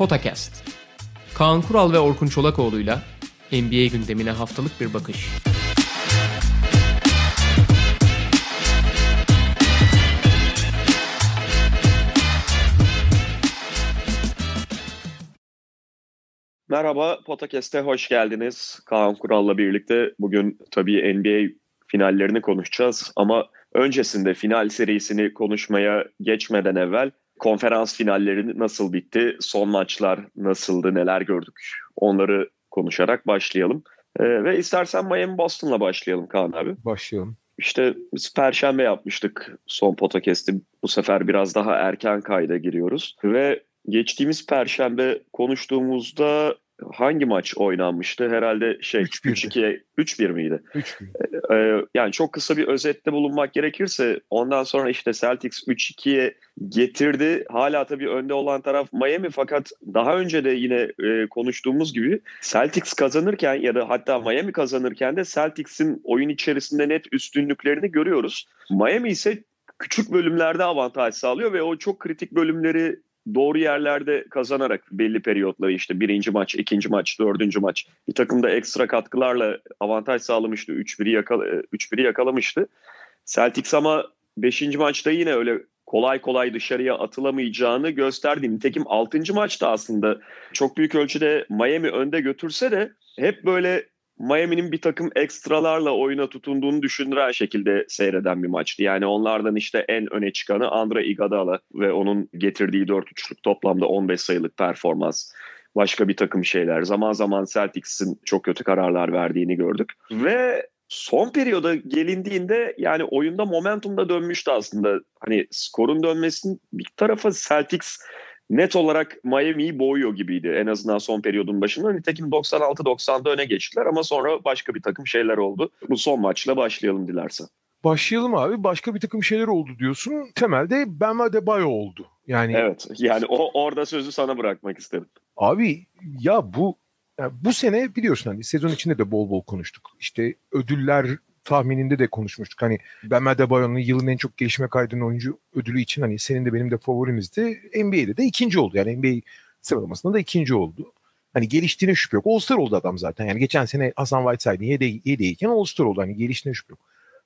Potakast. Kaan Kural ve Orkun Çolakoğlu'yla NBA gündemine haftalık bir bakış. Merhaba, Potakest'e hoş geldiniz. Kaan Kural'la birlikte bugün tabii NBA finallerini konuşacağız ama öncesinde final serisini konuşmaya geçmeden evvel konferans finalleri nasıl bitti, son maçlar nasıldı, neler gördük onları konuşarak başlayalım. Ee, ve istersen Miami Boston'la başlayalım Kaan abi. Başlayalım. İşte biz Perşembe yapmıştık son podcast'i. Bu sefer biraz daha erken kayda giriyoruz. Ve geçtiğimiz Perşembe konuştuğumuzda hangi maç oynanmıştı? Herhalde şey 3-2'ye 3-1 miydi? 3-1. Ee, yani çok kısa bir özette bulunmak gerekirse ondan sonra işte Celtics 3-2'ye getirdi. Hala tabii önde olan taraf Miami fakat daha önce de yine e, konuştuğumuz gibi Celtics kazanırken ya da hatta Miami kazanırken de Celtics'in oyun içerisinde net üstünlüklerini görüyoruz. Miami ise küçük bölümlerde avantaj sağlıyor ve o çok kritik bölümleri doğru yerlerde kazanarak belli periyotları işte birinci maç, ikinci maç, dördüncü maç bir takım da ekstra katkılarla avantaj sağlamıştı. 3-1'i yakala, 3-1'i yakalamıştı. Celtics ama beşinci maçta yine öyle kolay kolay dışarıya atılamayacağını gösterdi. Nitekim 6. maçta aslında çok büyük ölçüde Miami önde götürse de hep böyle Miami'nin bir takım ekstralarla oyuna tutunduğunu düşündüren şekilde seyreden bir maçtı. Yani onlardan işte en öne çıkanı Andre Iguodala ve onun getirdiği 4-3'lük toplamda 15 sayılık performans. Başka bir takım şeyler. Zaman zaman Celtics'in çok kötü kararlar verdiğini gördük. Ve son periyoda gelindiğinde yani oyunda momentum da dönmüştü aslında. Hani skorun dönmesinin bir tarafa Celtics net olarak Miami'yi boğuyor gibiydi en azından son periyodun başında. Nitekim 96-90'da öne geçtiler ama sonra başka bir takım şeyler oldu. Bu son maçla başlayalım dilersen. Başlayalım abi. Başka bir takım şeyler oldu diyorsun. Temelde Bam Adebayo oldu. Yani Evet. Yani o orada sözü sana bırakmak istedim. Abi ya bu ya bu sene biliyorsun hani sezon içinde de bol bol konuştuk. İşte ödüller tahmininde de konuşmuştuk. Hani Ben Adebayo'nun yılın en çok gelişme kaydının oyuncu ödülü için hani senin de benim de favorimizdi. NBA'de de ikinci oldu. Yani NBA sıralamasında da ikinci oldu. Hani geliştiğine şüphe yok. All-Star oldu adam zaten. Yani geçen sene Hasan Whiteside'in yedi, yediyken All-Star oldu. Hani geliştiğine şüphe yok.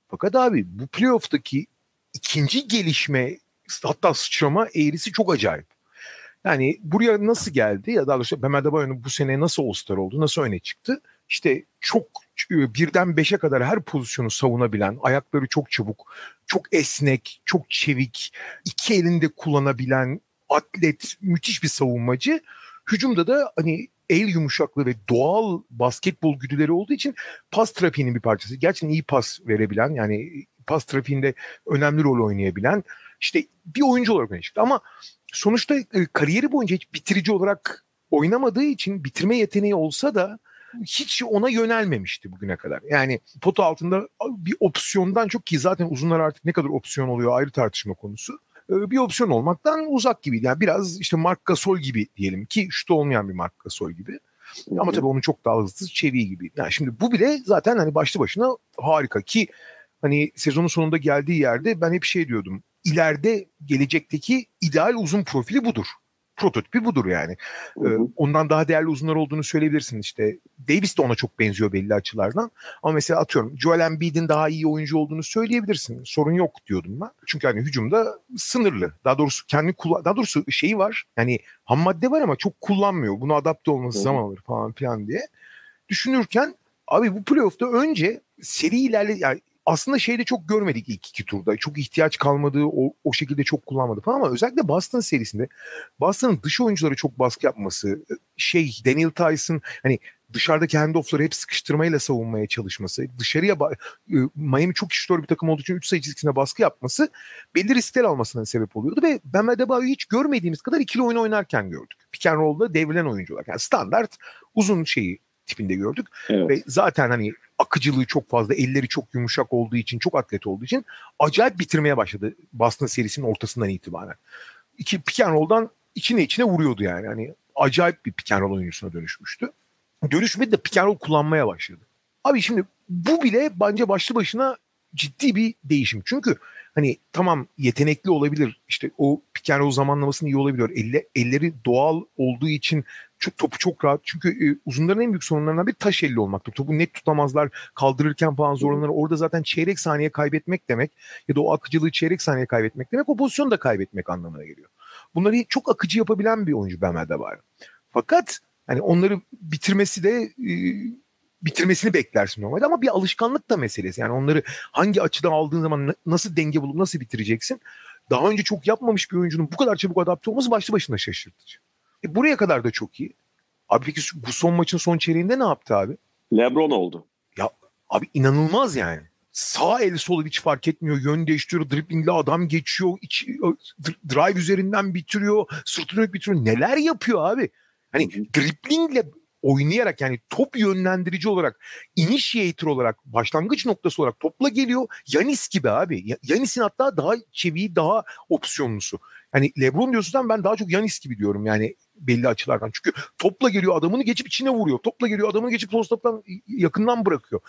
Fakat abi bu playoff'taki ikinci gelişme hatta sıçrama eğrisi çok acayip. Yani buraya nasıl geldi ya daha doğrusu Mehmet bu sene nasıl All-Star oldu, nasıl öne çıktı? İşte çok birden beşe kadar her pozisyonu savunabilen, ayakları çok çabuk, çok esnek, çok çevik, iki elinde kullanabilen atlet, müthiş bir savunmacı. Hücumda da hani el yumuşaklığı ve doğal basketbol güdüleri olduğu için pas trafiğinin bir parçası. Gerçekten iyi pas verebilen yani pas trafiğinde önemli rol oynayabilen işte bir oyuncu olarak öne çıktı. Ama sonuçta kariyeri boyunca hiç bitirici olarak oynamadığı için bitirme yeteneği olsa da hiç ona yönelmemişti bugüne kadar. Yani pot altında bir opsiyondan çok ki zaten uzunlar artık ne kadar opsiyon oluyor ayrı tartışma konusu. Bir opsiyon olmaktan uzak gibiydi. Yani biraz işte Mark Gasol gibi diyelim ki şutu olmayan bir Mark Gasol gibi. Ama tabii onun çok daha hızlı çeviği gibi. Yani şimdi bu bile zaten hani başlı başına harika ki hani sezonun sonunda geldiği yerde ben hep şey diyordum. İleride gelecekteki ideal uzun profili budur prototipi budur yani. Hı hı. ondan daha değerli uzunlar olduğunu söyleyebilirsin işte. Davis de ona çok benziyor belli açılardan. Ama mesela atıyorum Joel Embiid'in daha iyi oyuncu olduğunu söyleyebilirsin. Sorun yok diyordum ben. Çünkü hani hücumda sınırlı. Daha doğrusu kendi kullan daha doğrusu şeyi var. Yani ham madde var ama çok kullanmıyor. Bunu adapte olması hı. zaman alır falan filan diye. Düşünürken abi bu playoff'ta önce seri ilerle yani aslında şeyde çok görmedik ilk iki turda. Çok ihtiyaç kalmadığı, o, o şekilde çok kullanmadı falan ama özellikle Boston serisinde Boston'ın dış oyuncuları çok baskı yapması, şey Daniel Tyson hani dışarıdaki handoff'ları hep sıkıştırmayla savunmaya çalışması, dışarıya Miami çok iştör bir takım olduğu için 3 sayı çizgisine baskı yapması belli riskler almasına sebep oluyordu ve Ben Adebayo'yu hiç görmediğimiz kadar ikili oyun oynarken gördük. Pick and roll'da devrilen oyuncu olarak. Yani standart uzun şeyi tipinde gördük. Evet. Ve zaten hani akıcılığı çok fazla, elleri çok yumuşak olduğu için, çok atlet olduğu için acayip bitirmeye başladı Boston serisinin ortasından itibaren. İki pick and içine içine vuruyordu yani. Hani acayip bir pick and oyuncusuna dönüşmüştü. Dönüşmedi de pick and kullanmaya başladı. Abi şimdi bu bile bence başlı başına ciddi bir değişim. Çünkü hani tamam yetenekli olabilir. İşte o roll zamanlamasını iyi olabiliyor. Elle, elleri doğal olduğu için çok, topu çok rahat. Çünkü e, uzunların en büyük sorunlarından bir taş elli olmakta. Topu net tutamazlar. Kaldırırken falan zorlanır. Orada zaten çeyrek saniye kaybetmek demek ya da o akıcılığı çeyrek saniye kaybetmek demek o pozisyonu da kaybetmek anlamına geliyor. Bunları çok akıcı yapabilen bir oyuncu Ben var. Fakat hani onları bitirmesi de e, bitirmesini beklersin normalde ama bir alışkanlık da meselesi. Yani onları hangi açıdan aldığın zaman nasıl denge bulup nasıl bitireceksin? Daha önce çok yapmamış bir oyuncunun bu kadar çabuk adapte olması başlı başına şaşırtıcı. E buraya kadar da çok iyi. Abi peki bu son maçın son çeyreğinde ne yaptı abi? Lebron oldu. Ya abi inanılmaz yani. Sağ el sol hiç fark etmiyor. Yön değiştiriyor. Driblingle adam geçiyor. Iç, drive üzerinden bitiriyor. Sırtını bitiriyor. Neler yapıyor abi? Hani driblingle oynayarak yani top yönlendirici olarak, initiator olarak, başlangıç noktası olarak topla geliyor. Yanis gibi abi. Yanis'in hatta daha çeviği, daha opsiyonlusu. Hani Lebron diyorsun ben daha çok Yanis gibi diyorum yani belli açılardan. Çünkü topla geliyor adamını geçip içine vuruyor. Topla geliyor adamını geçip postaptan yakından bırakıyor.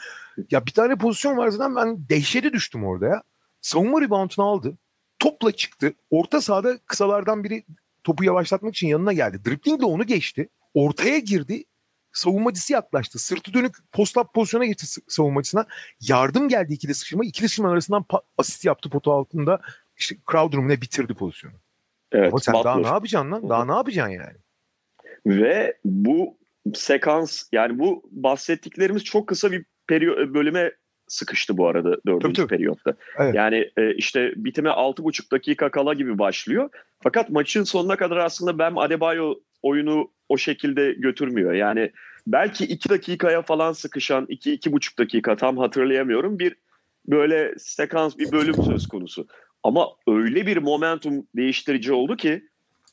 Ya bir tane pozisyon var zaten ben dehşete düştüm orada ya. Savunma reboundunu aldı. Topla çıktı. Orta sahada kısalardan biri topu yavaşlatmak için yanına geldi. Driblingle onu geçti. Ortaya girdi savunmacısı yaklaştı. Sırtı dönük post-up pozisyona geçti savunmacısına. Yardım geldi ikili sıkışma. İkili sıkışma arasından asist yaptı potu altında. İşte Crowder'ın ne bitirdi pozisyonu. Evet, Ama sen Butler. daha ne yapacaksın lan? Daha ne yapacaksın yani? Ve bu sekans yani bu bahsettiklerimiz çok kısa bir periyo- bölüme sıkıştı bu arada dördüncü tabii, periyotta. Evet. Yani e, işte bitime altı buçuk dakika kala gibi başlıyor. Fakat maçın sonuna kadar aslında Ben Adebayo oyunu o şekilde götürmüyor. Yani belki iki dakikaya falan sıkışan iki iki buçuk dakika tam hatırlayamıyorum bir böyle sekans bir bölüm söz konusu. Ama öyle bir momentum değiştirici oldu ki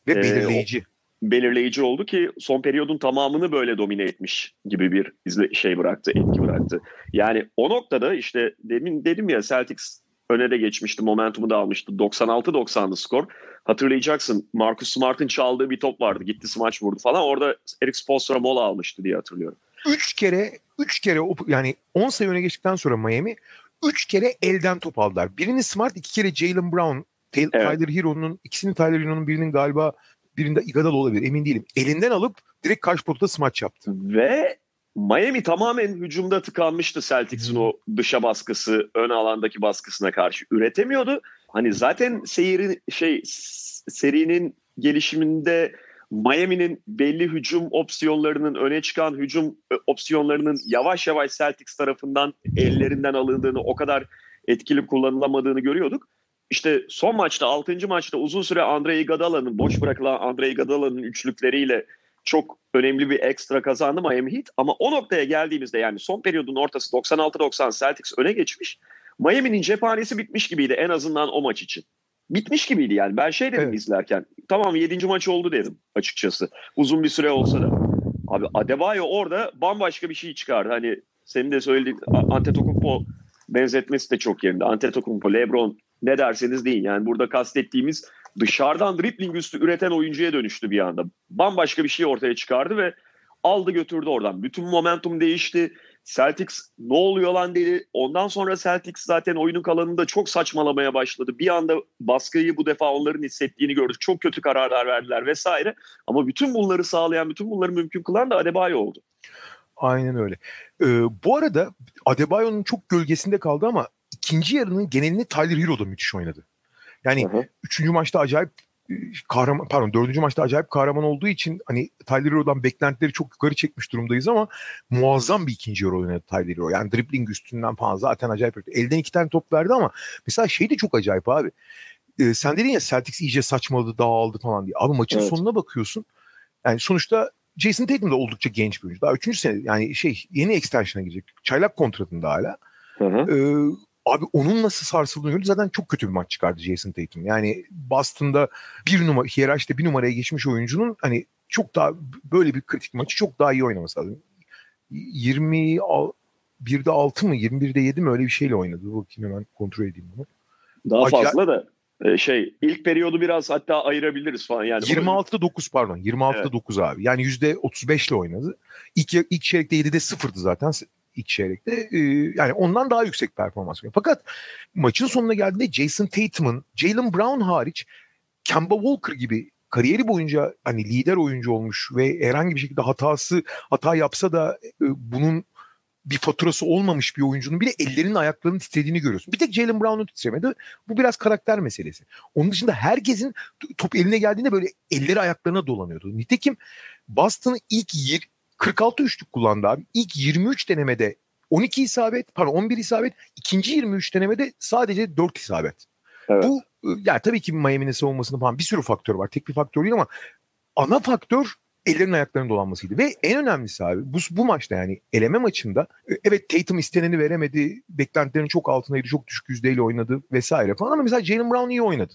ve belirleyici. E, belirleyici oldu ki son periyodun tamamını böyle domine etmiş gibi bir izle şey bıraktı, etki bıraktı. Yani o noktada işte demin dedim ya Celtics öne de geçmişti, momentumu da almıştı. 96-90'dı skor. Hatırlayacaksın Marcus Smart'ın çaldığı bir top vardı. Gitti smaç vurdu falan. Orada Eric Spoelstra mola almıştı diye hatırlıyorum. Üç kere, üç kere yani 10 sayı öne geçtikten sonra Miami üç kere elden top aldılar. Birini Smart, iki kere Jalen Brown, Tyler evet. Hero'nun, ikisini Tyler Hero'nun birinin galiba birinde Iguodala olabilir emin değilim. Elinden alıp direkt karşı potada smaç yaptı. Ve Miami tamamen hücumda tıkanmıştı Celtics'in o dışa baskısı, ön alandaki baskısına karşı üretemiyordu. Hani zaten seyri şey serinin gelişiminde Miami'nin belli hücum opsiyonlarının öne çıkan hücum e, opsiyonlarının yavaş yavaş Celtics tarafından ellerinden alındığını, o kadar etkili kullanılamadığını görüyorduk. İşte son maçta, 6. maçta uzun süre Andre Iguodala'nın, boş bırakılan Andre Iguodala'nın üçlükleriyle çok önemli bir ekstra kazandı Miami Heat. Ama o noktaya geldiğimizde yani son periyodun ortası 96-90 Celtics öne geçmiş. Miami'nin cephanesi bitmiş gibiydi en azından o maç için. Bitmiş gibiydi yani. Ben şey dedim evet. izlerken. Tamam 7. maç oldu dedim açıkçası. Uzun bir süre olsa da. Abi Adebayo orada bambaşka bir şey çıkardı. Hani senin de söylediğin Antetokounmpo benzetmesi de çok yerinde. Antetokounmpo, LeBron ne derseniz deyin. Yani burada kastettiğimiz dışarıdan dribbling üstü üreten oyuncuya dönüştü bir anda. Bambaşka bir şey ortaya çıkardı ve aldı götürdü oradan. Bütün momentum değişti. Celtics ne oluyor lan dedi. Ondan sonra Celtics zaten oyunun kalanında çok saçmalamaya başladı. Bir anda baskıyı bu defa onların hissettiğini gördük. Çok kötü kararlar verdiler vesaire. Ama bütün bunları sağlayan, bütün bunları mümkün kılan da Adebayo oldu. Aynen öyle. Ee, bu arada Adebayo'nun çok gölgesinde kaldı ama ikinci yarının genelini Tyler Hero da müthiş oynadı. Yani hı hı. üçüncü maçta acayip kahraman pardon dördüncü maçta acayip kahraman olduğu için hani Tyler Hero'dan beklentileri çok yukarı çekmiş durumdayız ama muazzam bir ikinci yarı oynadı Tyler Hero. Yani dribbling üstünden falan zaten acayip. Elden iki tane top verdi ama mesela şey de çok acayip abi. Ee, sen dedin ya Celtics iyice saçmaladı dağıldı falan diye. Abi maçın evet. sonuna bakıyorsun. Yani sonuçta Jason Tatum da oldukça genç bir oyuncu. Daha üçüncü sene yani şey yeni extension'a girecek. Çaylak kontratında hala. Hı hı. Ee, Abi onun nasıl sarsıldığını gördüm. Zaten çok kötü bir maç çıkardı Jason Tatum. Yani Boston'da bir numara, hiyerarşide bir numaraya geçmiş oyuncunun hani çok daha böyle bir kritik maçı çok daha iyi oynaması lazım. 20 1'de 6 mı 21'de 7 mi öyle bir şeyle oynadı. Bakayım hemen kontrol edeyim bunu. Daha Acayip... fazla da e, şey ilk periyodu biraz hatta ayırabiliriz falan yani. 26'da 9 pardon. 26'da evet. 9 abi. Yani %35 ile oynadı. İlk ilk çeyrekte 7'de 0'dı zaten. İlk çeyrekte. Yani ondan daha yüksek performans. Fakat maçın sonuna geldiğinde Jason Tatum'un, Jalen Brown hariç Kemba Walker gibi kariyeri boyunca hani lider oyuncu olmuş ve herhangi bir şekilde hatası hata yapsa da bunun bir faturası olmamış bir oyuncunun bile ellerinin ayaklarının titrediğini görüyorsun. Bir tek Jalen Brown'un titremedi. Bu biraz karakter meselesi. Onun dışında herkesin top eline geldiğinde böyle elleri ayaklarına dolanıyordu. Nitekim Boston'ın ilk 46 üçlük kullandı abi. İlk 23 denemede 12 isabet, pardon 11 isabet. ikinci 23 denemede sadece 4 isabet. Evet. Bu yani tabii ki Miami'nin savunmasında falan bir sürü faktör var. Tek bir faktör değil ama ana faktör ellerin ayaklarının dolanmasıydı. Ve en önemlisi abi bu, bu maçta yani eleme maçında e, evet Tatum isteneni veremedi. Beklentilerin çok altındaydı. Çok düşük yüzdeyle oynadı vesaire falan ama mesela Jalen Brown iyi oynadı.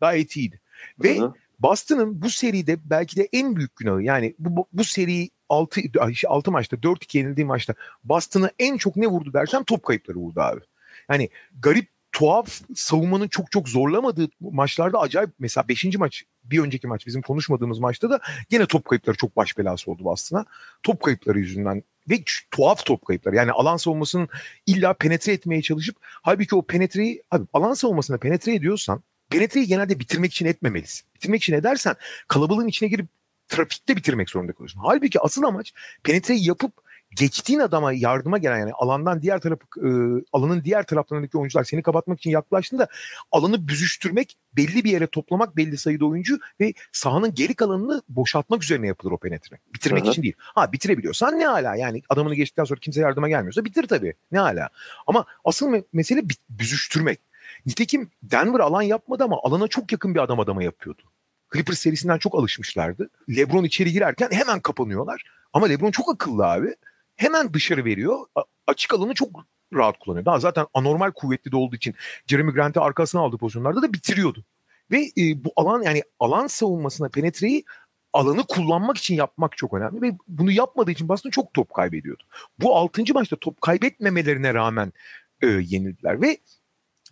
Gayet iyiydi. Ve Hı-hı. Boston'ın bu seride belki de en büyük günahı yani bu, bu seri 6, 6 maçta 4-2 yenildiği maçta Boston'a en çok ne vurdu dersen top kayıpları vurdu abi. Yani garip tuhaf savunmanın çok çok zorlamadığı maçlarda acayip mesela 5. maç bir önceki maç bizim konuşmadığımız maçta da yine top kayıpları çok baş belası oldu aslında. Top kayıpları yüzünden ve tuhaf top kayıpları. Yani alan savunmasının illa penetre etmeye çalışıp halbuki o penetreyi abi alan savunmasına penetre ediyorsan penetreyi genelde bitirmek için etmemelisin. Bitirmek için edersen kalabalığın içine girip trafikte bitirmek zorunda kalıyorsun. Halbuki asıl amaç penetreyi yapıp geçtiğin adama yardıma gelen yani alandan diğer tarafı e, alanın diğer taraflarındaki oyuncular seni kapatmak için yaklaştığında alanı büzüştürmek, belli bir yere toplamak belli sayıda oyuncu ve sahanın geri kalanını boşaltmak üzerine yapılır o penetre. Bitirmek Hı-hı. için değil. Ha bitirebiliyorsan ne hala yani adamını geçtikten sonra kimse yardıma gelmiyorsa bitir tabii. Ne hala. Ama asıl me- mesele büzüştürmek. Nitekim Denver alan yapmadı ama alana çok yakın bir adam adama yapıyordu. Clippers serisinden çok alışmışlardı. LeBron içeri girerken hemen kapanıyorlar. Ama LeBron çok akıllı abi hemen dışarı veriyor. Açık alanı çok rahat kullanıyor. Daha zaten anormal kuvvetli de olduğu için Jeremy Grant'i arkasına aldığı pozisyonlarda da bitiriyordu. Ve e, bu alan yani alan savunmasına penetreyi alanı kullanmak için yapmak çok önemli ve bunu yapmadığı için Boston çok top kaybediyordu. Bu 6. maçta top kaybetmemelerine rağmen e, yenildiler ve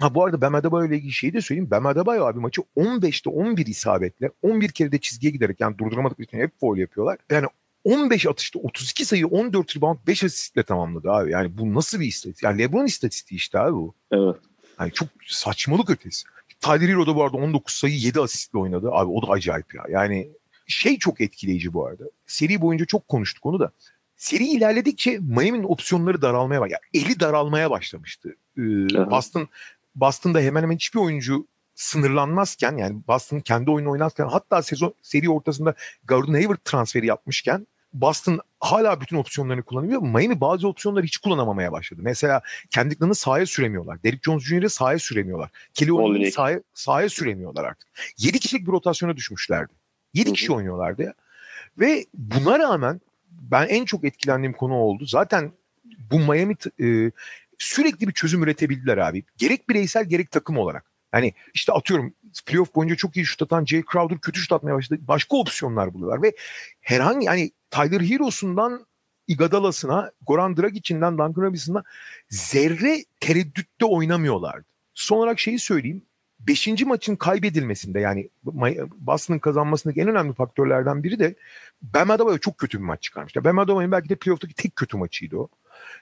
Ha bu arada Bam Adebayo ile ilgili şeyi de söyleyeyim. Bam Adebayo abi maçı 15'te 11 isabetle 11 kere de çizgiye giderek yani durduramadıkları için hep foul yapıyorlar. Yani 15 atışta 32 sayı 14 rebound 5 asistle tamamladı abi. Yani bu nasıl bir istatistik? Yani LeBron istatistiği işte abi bu. Evet. Yani çok saçmalık ötesi. Tyler Hero da bu arada 19 sayı 7 asistle oynadı. Abi o da acayip ya. Yani şey çok etkileyici bu arada. Seri boyunca çok konuştuk onu da. Seri ilerledikçe Miami'nin opsiyonları daralmaya bak. Yani eli daralmaya başlamıştı. Ee, Boston Boston'da hemen hemen hiçbir oyuncu sınırlanmazken yani Boston kendi oyunu oynarken hatta sezon seri ortasında Gordon Hayward transferi yapmışken Boston hala bütün opsiyonlarını kullanıyor. Miami bazı opsiyonları hiç kullanamamaya başladı. Mesela kendiklerini sahaya süremiyorlar. Derek Jones Jr.'ı sahaya süremiyorlar. Kelly Olyny'yi sahaya, sahaya süremiyorlar artık. 7 kişilik bir rotasyona düşmüşlerdi. 7 kişi oynuyorlardı ya. Ve buna rağmen ben en çok etkilendiğim konu oldu. Zaten bu Miami e, sürekli bir çözüm üretebildiler abi. Gerek bireysel gerek takım olarak. Yani işte atıyorum playoff boyunca çok iyi şut atan Jay Crowder kötü şut atmaya başladı. Başka opsiyonlar buluyorlar ve herhangi yani Tyler Hero'sundan Igadalas'ına, Goran Dragic'inden Duncan Robinson'a zerre tereddütte oynamıyorlardı. Son olarak şeyi söyleyeyim. Beşinci maçın kaybedilmesinde yani Boston'ın kazanmasındaki en önemli faktörlerden biri de Bam Adebayo çok kötü bir maç çıkarmıştı. Bam Adebayo'nun belki de playoff'taki tek kötü maçıydı o.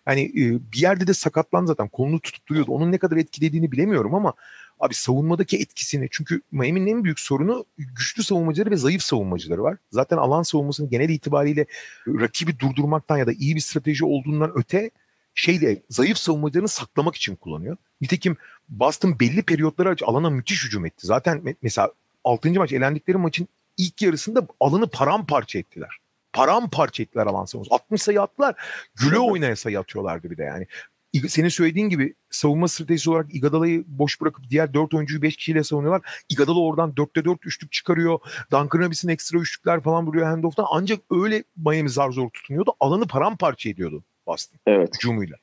Yani e, bir yerde de sakatlan zaten kolunu tutup duruyordu. Onun ne kadar etkilediğini bilemiyorum ama abi savunmadaki etkisini çünkü Miami'nin en büyük sorunu güçlü savunmacıları ve zayıf savunmacıları var. Zaten alan savunmasının genel itibariyle rakibi durdurmaktan ya da iyi bir strateji olduğundan öte şeyle zayıf savunmacılarını saklamak için kullanıyor. Nitekim Boston belli periyotları alana müthiş hücum etti. Zaten mesela 6. maç elendikleri maçın ilk yarısında alanı paramparça ettiler paramparça ettiler alan savunması. 60 sayı attılar. Güle oynaya sayı atıyorlardı bir de yani. Senin söylediğin gibi savunma stratejisi olarak Igadala'yı boş bırakıp diğer 4 oyuncuyu 5 kişiyle savunuyorlar. Igadala oradan 4'te 4 üçlük çıkarıyor. Duncan Robinson ekstra üçlükler falan vuruyor handoff'tan. Ancak öyle Miami zar zor tutunuyordu. Alanı paramparça ediyordu Boston. Evet. Hücumuyla.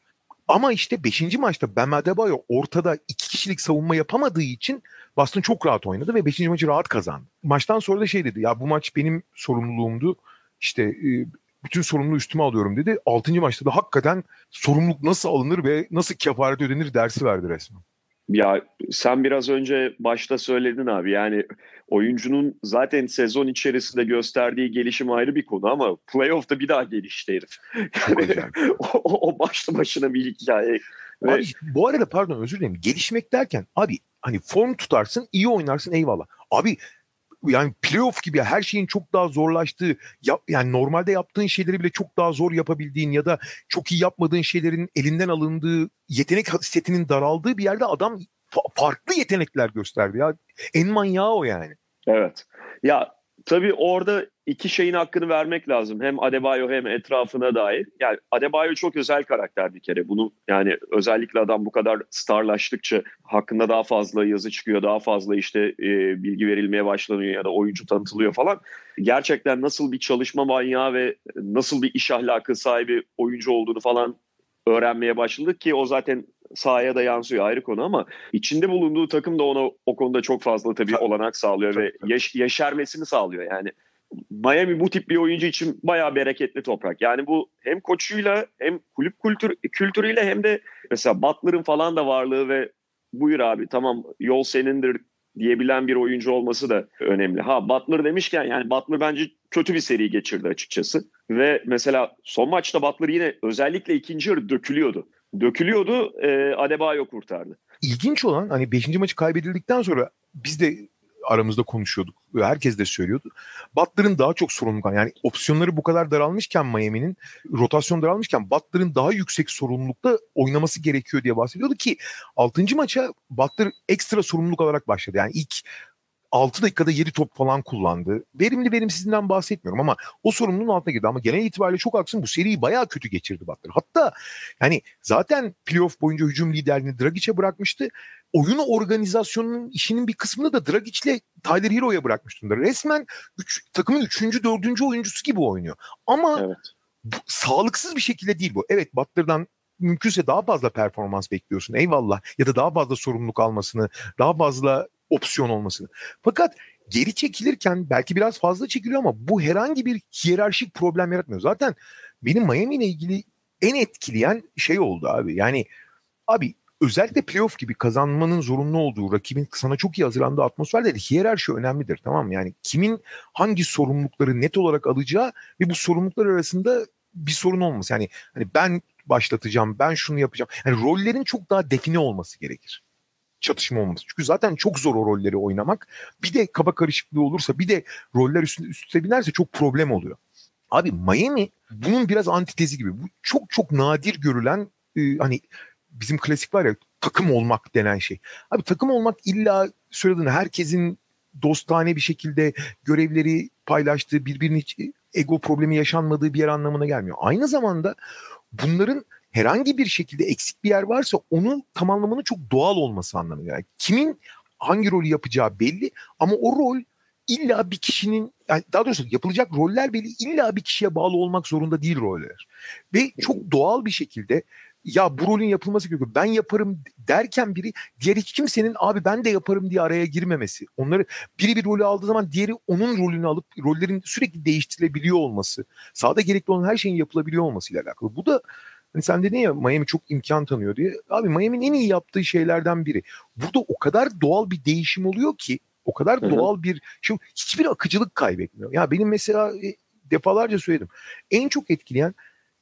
Ama işte 5. maçta Bam Adebayo ortada iki kişilik savunma yapamadığı için Boston çok rahat oynadı ve 5. maçı rahat kazandı. Maçtan sonra da şey dedi ya bu maç benim sorumluluğumdu işte e, bütün sorumluluğu üstüme alıyorum dedi. Altıncı maçta da hakikaten sorumluluk nasıl alınır ve nasıl kefaret ödenir dersi verdi resmen. Ya sen biraz önce başta söyledin abi yani oyuncunun zaten sezon içerisinde gösterdiği gelişim ayrı bir konu ama playoff'ta bir daha gelişti herif. Yani, o, o başlı başına bir hikaye. Ve... Abi bu arada pardon özür dilerim gelişmek derken abi hani form tutarsın iyi oynarsın eyvallah. Abi yani playoff gibi her şeyin çok daha zorlaştığı ya, yani normalde yaptığın şeyleri bile çok daha zor yapabildiğin ya da çok iyi yapmadığın şeylerin elinden alındığı yetenek setinin daraldığı bir yerde adam fa- farklı yetenekler gösterdi ya. En manyağı o yani. Evet. Ya tabii orada iki şeyin hakkını vermek lazım. Hem Adebayo hem etrafına dair. Yani Adebayo çok özel karakter bir kere. Bunu yani özellikle adam bu kadar starlaştıkça hakkında daha fazla yazı çıkıyor. Daha fazla işte e, bilgi verilmeye başlanıyor ya da oyuncu tanıtılıyor falan. Gerçekten nasıl bir çalışma manyağı ve nasıl bir iş ahlakı sahibi oyuncu olduğunu falan öğrenmeye başladık ki o zaten sahaya da yansıyor ayrı konu ama içinde bulunduğu takım da ona o konuda çok fazla tabii olanak sağlıyor ve yaş- yeşermesini sağlıyor yani. Miami bu tip bir oyuncu için bayağı bereketli toprak. Yani bu hem koçuyla hem kulüp kültür, kültürüyle hem de mesela Butler'ın falan da varlığı ve buyur abi tamam yol senindir diyebilen bir oyuncu olması da önemli. Ha Butler demişken yani Butler bence kötü bir seri geçirdi açıkçası. Ve mesela son maçta Butler yine özellikle ikinci yarı dökülüyordu. Dökülüyordu e, Adebayo kurtardı. İlginç olan hani 5. maçı kaybedildikten sonra biz de aramızda konuşuyorduk. Herkes de söylüyordu. Butler'ın daha çok sorumluluk yani opsiyonları bu kadar daralmışken Miami'nin rotasyon daralmışken Butler'ın daha yüksek sorumlulukta oynaması gerekiyor diye bahsediyordu ki 6. maça Butler ekstra sorumluluk alarak başladı. Yani ilk 6 dakikada 7 top falan kullandı. Verimli verimsizliğinden bahsetmiyorum ama o sorumluluğun altına girdi. Ama genel itibariyle çok haklısın bu seriyi bayağı kötü geçirdi Butler. Hatta yani zaten playoff boyunca hücum liderliğini Dragic'e bırakmıştı. Oyun organizasyonunun işinin bir kısmını da Dragic'le Tyler Hero'ya bırakmış durumda. Resmen üç, takımın 3. 4. oyuncusu gibi oynuyor. Ama evet. bu, sağlıksız bir şekilde değil bu. Evet Butler'dan mümkünse daha fazla performans bekliyorsun eyvallah ya da daha fazla sorumluluk almasını daha fazla opsiyon olmasını. Fakat geri çekilirken belki biraz fazla çekiliyor ama bu herhangi bir hiyerarşik problem yaratmıyor. Zaten benim Miami ile ilgili en etkileyen şey oldu abi. Yani abi özellikle playoff gibi kazanmanın zorunlu olduğu rakibin sana çok iyi hazırlandığı atmosferde de hiyerarşi önemlidir tamam mı? Yani kimin hangi sorumlulukları net olarak alacağı ve bu sorumluluklar arasında bir sorun olması. Yani hani ben başlatacağım, ben şunu yapacağım. Yani rollerin çok daha define olması gerekir çatışma olması. Çünkü zaten çok zor o rolleri oynamak. Bir de kaba karışıklığı olursa bir de roller üstüne, üstüne binerse çok problem oluyor. Abi Miami bunun biraz antitezi gibi. Bu çok çok nadir görülen e, hani bizim klasik var ya takım olmak denen şey. Abi takım olmak illa söylediğin herkesin dostane bir şekilde görevleri paylaştığı, birbirinin ego problemi yaşanmadığı bir yer anlamına gelmiyor. Aynı zamanda bunların herhangi bir şekilde eksik bir yer varsa onu tamamlamanın çok doğal olması anlamına Yani kimin hangi rolü yapacağı belli ama o rol illa bir kişinin yani daha doğrusu yapılacak roller belli illa bir kişiye bağlı olmak zorunda değil roller. Ve çok doğal bir şekilde ya bu rolün yapılması gerekiyor. Ben yaparım derken biri diğer hiç kimsenin abi ben de yaparım diye araya girmemesi. Onları biri bir rolü aldığı zaman diğeri onun rolünü alıp rollerin sürekli değiştirilebiliyor olması. Sahada gerekli olan her şeyin yapılabiliyor olmasıyla alakalı. Bu da Hani sen dedin ya Miami çok imkan tanıyor diye. Abi Miami'nin en iyi yaptığı şeylerden biri. Burada o kadar doğal bir değişim oluyor ki o kadar Hı-hı. doğal bir şey hiçbir akıcılık kaybetmiyor. Ya benim mesela e, defalarca söyledim. En çok etkileyen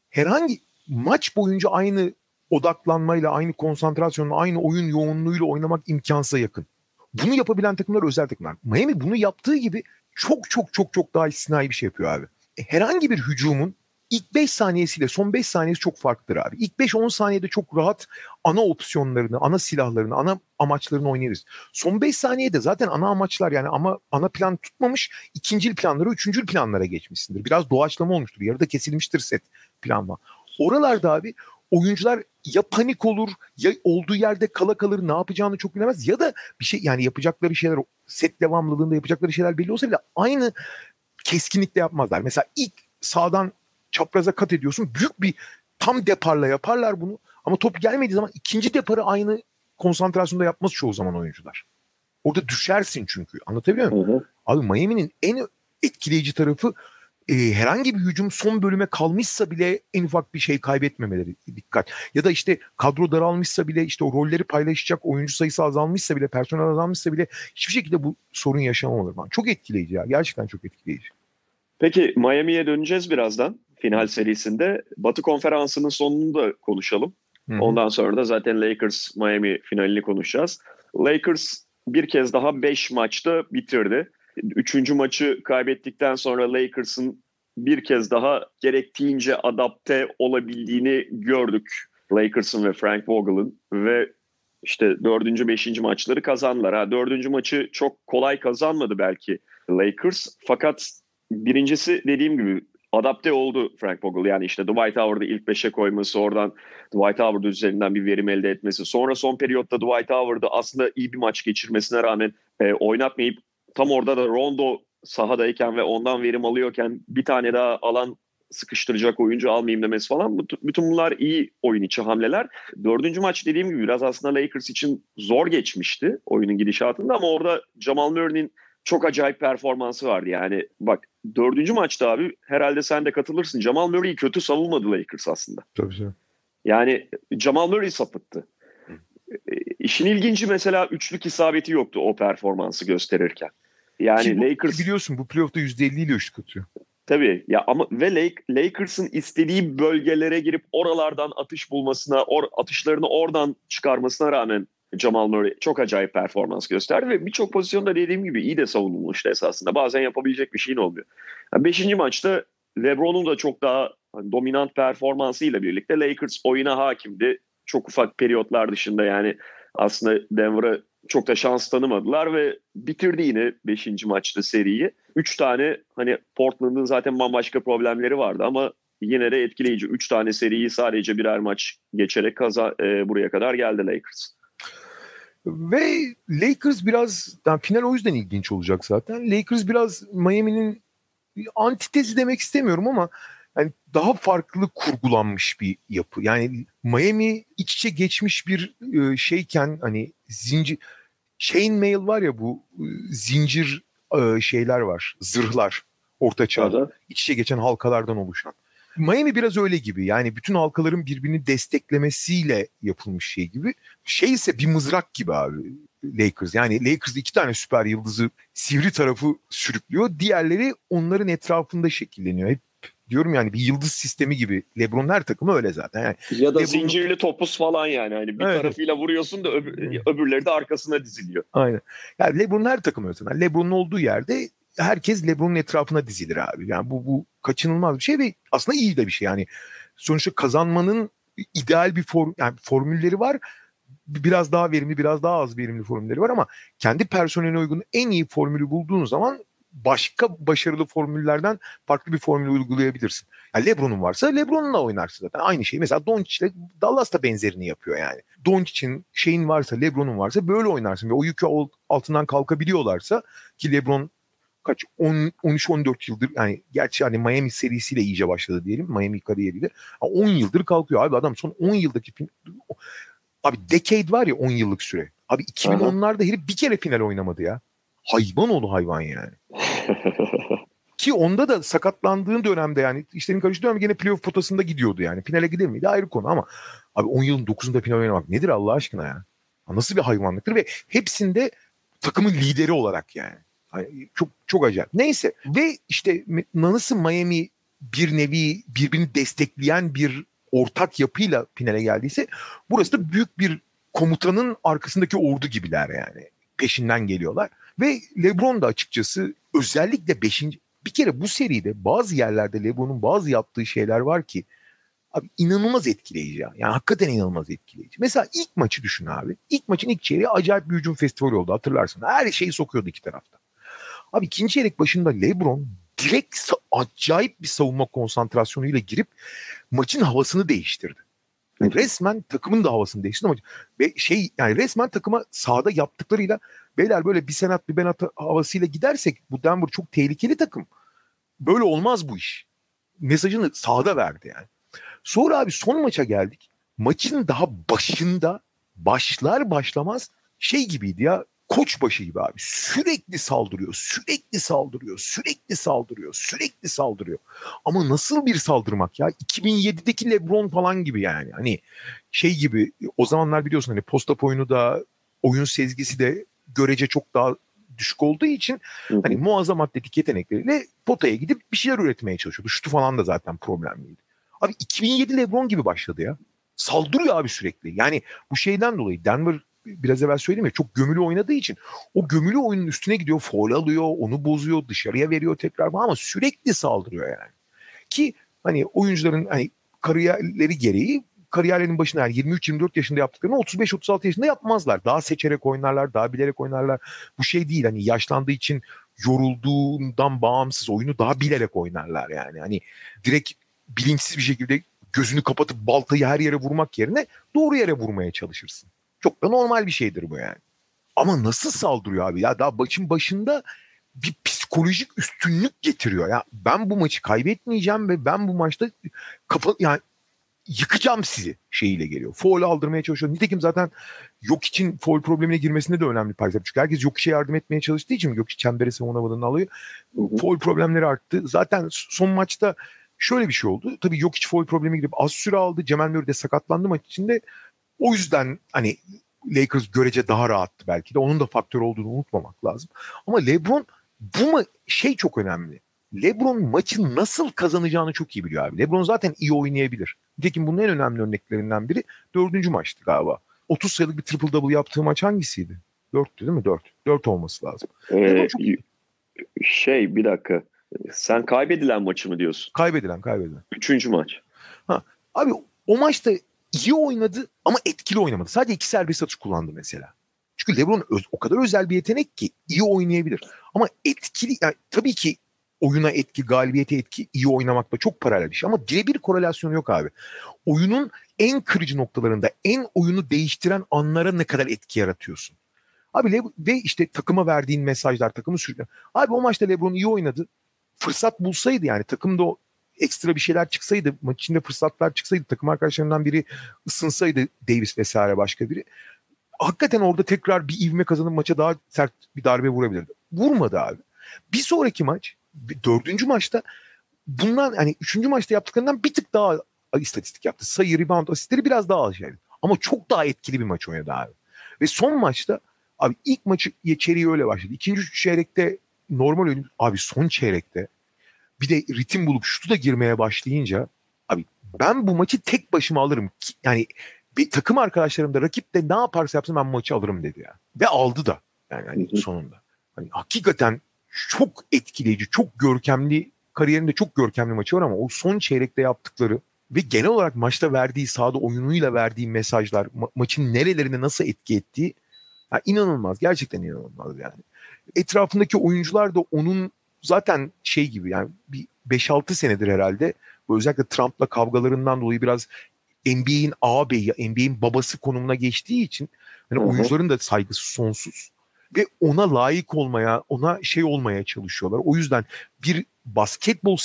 herhangi maç boyunca aynı odaklanmayla, aynı konsantrasyonla, aynı oyun yoğunluğuyla oynamak imkansıza yakın. Bunu yapabilen takımlar özel takımlar. Miami bunu yaptığı gibi çok çok çok çok daha istisnai bir şey yapıyor abi. E, herhangi bir hücumun ilk 5 saniyesiyle son 5 saniyesi çok farklıdır abi. İlk 5-10 saniyede çok rahat ana opsiyonlarını, ana silahlarını, ana amaçlarını oynarız. Son 5 saniyede zaten ana amaçlar yani ama ana plan tutmamış, ikincil planlara, üçüncül planlara geçmişsindir. Biraz doğaçlama olmuştur. Yarıda kesilmiştir set planla. Oralarda abi oyuncular ya panik olur ya olduğu yerde kala kalır ne yapacağını çok bilemez ya da bir şey yani yapacakları şeyler set devamlılığında yapacakları şeyler belli olsa bile aynı keskinlikle yapmazlar. Mesela ilk sağdan çapraza kat ediyorsun. Büyük bir tam deparla yaparlar bunu. Ama top gelmediği zaman ikinci deparı aynı konsantrasyonda yapmaz çoğu zaman oyuncular. Orada düşersin çünkü. Anlatabiliyor muyum? Hı hı. Abi Miami'nin en etkileyici tarafı e, herhangi bir hücum son bölüme kalmışsa bile en ufak bir şey kaybetmemeleri dikkat. Ya da işte kadro daralmışsa bile işte o rolleri paylaşacak oyuncu sayısı azalmışsa bile personel azalmışsa bile hiçbir şekilde bu sorun yaşamamaları. Çok etkileyici ya. Gerçekten çok etkileyici. Peki Miami'ye döneceğiz birazdan final serisinde. Batı konferansının sonunu da konuşalım. Hı-hı. Ondan sonra da zaten Lakers Miami finalini konuşacağız. Lakers bir kez daha 5 maçta bitirdi. Üçüncü maçı kaybettikten sonra Lakers'ın bir kez daha gerektiğince adapte olabildiğini gördük. Lakers'ın ve Frank Vogel'ın ve işte dördüncü, beşinci maçları kazandılar. Ha, dördüncü maçı çok kolay kazanmadı belki Lakers. Fakat birincisi dediğim gibi adapte oldu Frank Vogel. Yani işte Dwight Howard'ı ilk beşe koyması, oradan Dwight Howard üzerinden bir verim elde etmesi. Sonra son periyotta Dwight Howard'ı aslında iyi bir maç geçirmesine rağmen e, oynatmayıp tam orada da Rondo sahadayken ve ondan verim alıyorken bir tane daha alan sıkıştıracak oyuncu almayayım demesi falan. Bütün bunlar iyi oyun içi hamleler. Dördüncü maç dediğim gibi biraz aslında Lakers için zor geçmişti oyunun gidişatında ama orada Jamal Murray'nin çok acayip performansı vardı. Yani bak dördüncü maçta abi herhalde sen de katılırsın. Jamal Murray'i kötü savunmadı Lakers aslında. Tabii canım. Yani Jamal Murray sapıttı. E, işin ilginci mesela üçlük isabeti yoktu o performansı gösterirken. Yani bu, Lakers biliyorsun bu playoff'ta %50 ile üçlük atıyor. Tabii ya ama ve Lake, Lakers'ın istediği bölgelere girip oralardan atış bulmasına, or, atışlarını oradan çıkarmasına rağmen Jamal Murray çok acayip performans gösterdi ve birçok pozisyonda dediğim gibi iyi de savunulmuştu esasında. Bazen yapabilecek bir şeyin olmuyor. Yani beşinci maçta LeBron'un da çok daha hani, dominant performansıyla birlikte Lakers oyuna hakimdi. Çok ufak periyotlar dışında yani aslında Denver'a çok da şans tanımadılar ve bitirdi yine 5. maçta seriyi. 3 tane hani Portland'ın zaten bambaşka problemleri vardı ama yine de etkileyici. 3 tane seriyi sadece birer maç geçerek kaza, e, buraya kadar geldi Lakers. Ve Lakers biraz yani final o yüzden ilginç olacak zaten. Lakers biraz Miami'nin antitezi demek istemiyorum ama yani daha farklı kurgulanmış bir yapı. Yani Miami iç içe geçmiş bir e, şeyken hani zincir chainmail var ya bu e, zincir e, şeyler var, zırhlar orta çağda iç içe geçen halkalardan oluşan. Miami biraz öyle gibi. Yani bütün halkaların birbirini desteklemesiyle yapılmış şey gibi. Şey ise bir mızrak gibi abi Lakers. Yani Lakers iki tane süper yıldızı sivri tarafı sürüklüyor. Diğerleri onların etrafında şekilleniyor. Hep diyorum yani bir yıldız sistemi gibi. LeBron her takımı öyle zaten. Yani ya da LeBron... zincirli topuz falan yani. Hani bir evet. tarafıyla vuruyorsun da öbür, öbürleri de arkasına diziliyor. Aynen. Yani LeBron her takımı öyle. LeBron'un olduğu yerde herkes LeBron'un etrafına dizilir abi. Yani bu bu kaçınılmaz bir şey ve aslında iyi de bir şey. Yani sonuçta kazanmanın ideal bir form yani formülleri var. Biraz daha verimli, biraz daha az verimli formülleri var ama kendi personeline uygun en iyi formülü bulduğun zaman başka başarılı formüllerden farklı bir formül uygulayabilirsin. Yani LeBron'un varsa LeBron'la oynarsın zaten. Aynı şey. Mesela Doncic'le Dallas da benzerini yapıyor yani. Doncic'in şeyin varsa, LeBron'un varsa böyle oynarsın. Ve o yükü altından kalkabiliyorlarsa ki LeBron kaç 13-14 yıldır yani gerçi hani Miami serisiyle iyice başladı diyelim Miami kariyeriyle. 10 yıldır kalkıyor abi adam son 10 yıldaki abi decade var ya 10 yıllık süre. Abi 2010'larda herif bir kere final oynamadı ya. Hayvan oldu hayvan yani. Ki onda da sakatlandığın dönemde yani işlerin karıştığı dönem gene playoff potasında gidiyordu yani. Finale gider miydi ayrı konu ama abi 10 yılın 9'unda final oynamak nedir Allah aşkına ya? Nasıl bir hayvanlıktır ve hepsinde takımın lideri olarak yani. Çok çok acayip. Neyse ve işte Nanıs'ın Miami bir nevi birbirini destekleyen bir ortak yapıyla finale geldiyse burası da büyük bir komutanın arkasındaki ordu gibiler yani. Peşinden geliyorlar. Ve LeBron da açıkçası özellikle 5. bir kere bu seride bazı yerlerde LeBron'un bazı yaptığı şeyler var ki abi inanılmaz etkileyici ya. Yani hakikaten inanılmaz etkileyici. Mesela ilk maçı düşün abi. İlk maçın ilk çeyreği acayip bir hücum festivali oldu hatırlarsın. Her şeyi sokuyordu iki tarafta. Abi ikinci çeyrek başında LeBron direkt acayip bir savunma konsantrasyonuyla girip maçın havasını değiştirdi. Yani resmen takımın da havasını değiştirdi ama ve şey yani resmen takıma sahada yaptıklarıyla beyler böyle bir senat bir benat havasıyla gidersek bu Denver çok tehlikeli takım. Böyle olmaz bu iş. Mesajını sahada verdi yani. Sonra abi son maça geldik. Maçın daha başında başlar başlamaz şey gibiydi ya koçbaşı gibi abi. Sürekli saldırıyor, sürekli saldırıyor, sürekli saldırıyor, sürekli saldırıyor. Ama nasıl bir saldırmak ya? 2007'deki LeBron falan gibi yani. Hani şey gibi o zamanlar biliyorsun hani posta oyunu da oyun sezgisi de görece çok daha düşük olduğu için hı hı. hani muazzam atletik yetenekleriyle potaya gidip bir şeyler üretmeye çalışıyordu. Şutu falan da zaten problemliydi. Abi 2007 LeBron gibi başladı ya. Saldırıyor abi sürekli. Yani bu şeyden dolayı Denver biraz evvel söyledim ya çok gömülü oynadığı için o gömülü oyunun üstüne gidiyor, foul alıyor, onu bozuyor, dışarıya veriyor tekrar ama sürekli saldırıyor yani. Ki hani oyuncuların hani kariyerleri gereği kariyerlerinin başında yani 23-24 yaşında yaptıklarını 35-36 yaşında yapmazlar. Daha seçerek oynarlar, daha bilerek oynarlar. Bu şey değil hani yaşlandığı için yorulduğundan bağımsız oyunu daha bilerek oynarlar yani. Hani direkt bilinçsiz bir şekilde gözünü kapatıp baltayı her yere vurmak yerine doğru yere vurmaya çalışırsın. Çok da normal bir şeydir bu yani. Ama nasıl saldırıyor abi ya daha başın başında bir psikolojik üstünlük getiriyor. Ya ben bu maçı kaybetmeyeceğim ve ben bu maçta kafa yani yıkacağım sizi şeyiyle geliyor. Foul aldırmaya çalışıyor. Nitekim zaten yok için foul problemine girmesinde de önemli Paris Çünkü herkes yok işe yardım etmeye çalıştığı için yok için çembere savunamadığını alıyor. Foul problemleri arttı. Zaten son maçta şöyle bir şey oldu. Tabii yok hiç foul problemi girip az süre aldı. Cemal Murray de sakatlandı maç içinde. O yüzden hani Lakers görece daha rahattı belki de. Onun da faktör olduğunu unutmamak lazım. Ama LeBron bu ma- şey çok önemli. LeBron maçı nasıl kazanacağını çok iyi biliyor abi. LeBron zaten iyi oynayabilir. Nitekim bunun en önemli örneklerinden biri dördüncü maçtı galiba. 30 sayılık bir triple double yaptığı maç hangisiydi? Dörttü değil mi? Dört. Dört olması lazım. Ee. Şey bir dakika. Sen kaybedilen maçı mı diyorsun? Kaybedilen, kaybedilen. Üçüncü maç. Ha, abi o maçta iyi oynadı ama etkili oynamadı. Sadece iki serbest atış kullandı mesela. Çünkü LeBron öz, o kadar özel bir yetenek ki iyi oynayabilir. Ama etkili yani tabii ki oyuna etki, galibiyete etki iyi oynamakla çok paralel bir şey. Ama birebir korelasyonu yok abi. Oyunun en kırıcı noktalarında, en oyunu değiştiren anlara ne kadar etki yaratıyorsun. Abi Le ve işte takıma verdiğin mesajlar, takımı sürüklen. Abi o maçta LeBron iyi oynadı. Fırsat bulsaydı yani takımda o ekstra bir şeyler çıksaydı, maç içinde fırsatlar çıksaydı, takım arkadaşlarından biri ısınsaydı Davis vesaire başka biri. Hakikaten orada tekrar bir ivme kazanıp maça daha sert bir darbe vurabilirdi. Vurmadı abi. Bir sonraki maç, dördüncü maçta bundan hani üçüncü maçta yaptıklarından bir tık daha istatistik yaptı. Sayı, rebound, asistleri biraz daha şeydi. Ama çok daha etkili bir maç oynadı abi. Ve son maçta abi ilk maçı içeriği öyle başladı. İkinci çeyrekte normal oyun abi son çeyrekte bir de ritim bulup şutu da girmeye başlayınca abi ben bu maçı tek başıma alırım. Yani bir takım arkadaşlarım da rakip de ne yaparsa yapsın ben maçı alırım dedi ya. Ve aldı da yani hani sonunda. Hani hakikaten çok etkileyici, çok görkemli kariyerinde çok görkemli maçı var ama o son çeyrekte yaptıkları ve genel olarak maçta verdiği sahada oyunuyla verdiği mesajlar, ma- maçın nerelerine nasıl etki ettiği ya inanılmaz. Gerçekten inanılmaz yani. Etrafındaki oyuncular da onun zaten şey gibi yani bir 5-6 senedir herhalde özellikle Trump'la kavgalarından dolayı biraz NBA'in ağabeyi, NBA'in babası konumuna geçtiği için hani oyuncuların da saygısı sonsuz ve ona layık olmaya, ona şey olmaya çalışıyorlar. O yüzden bir basketbol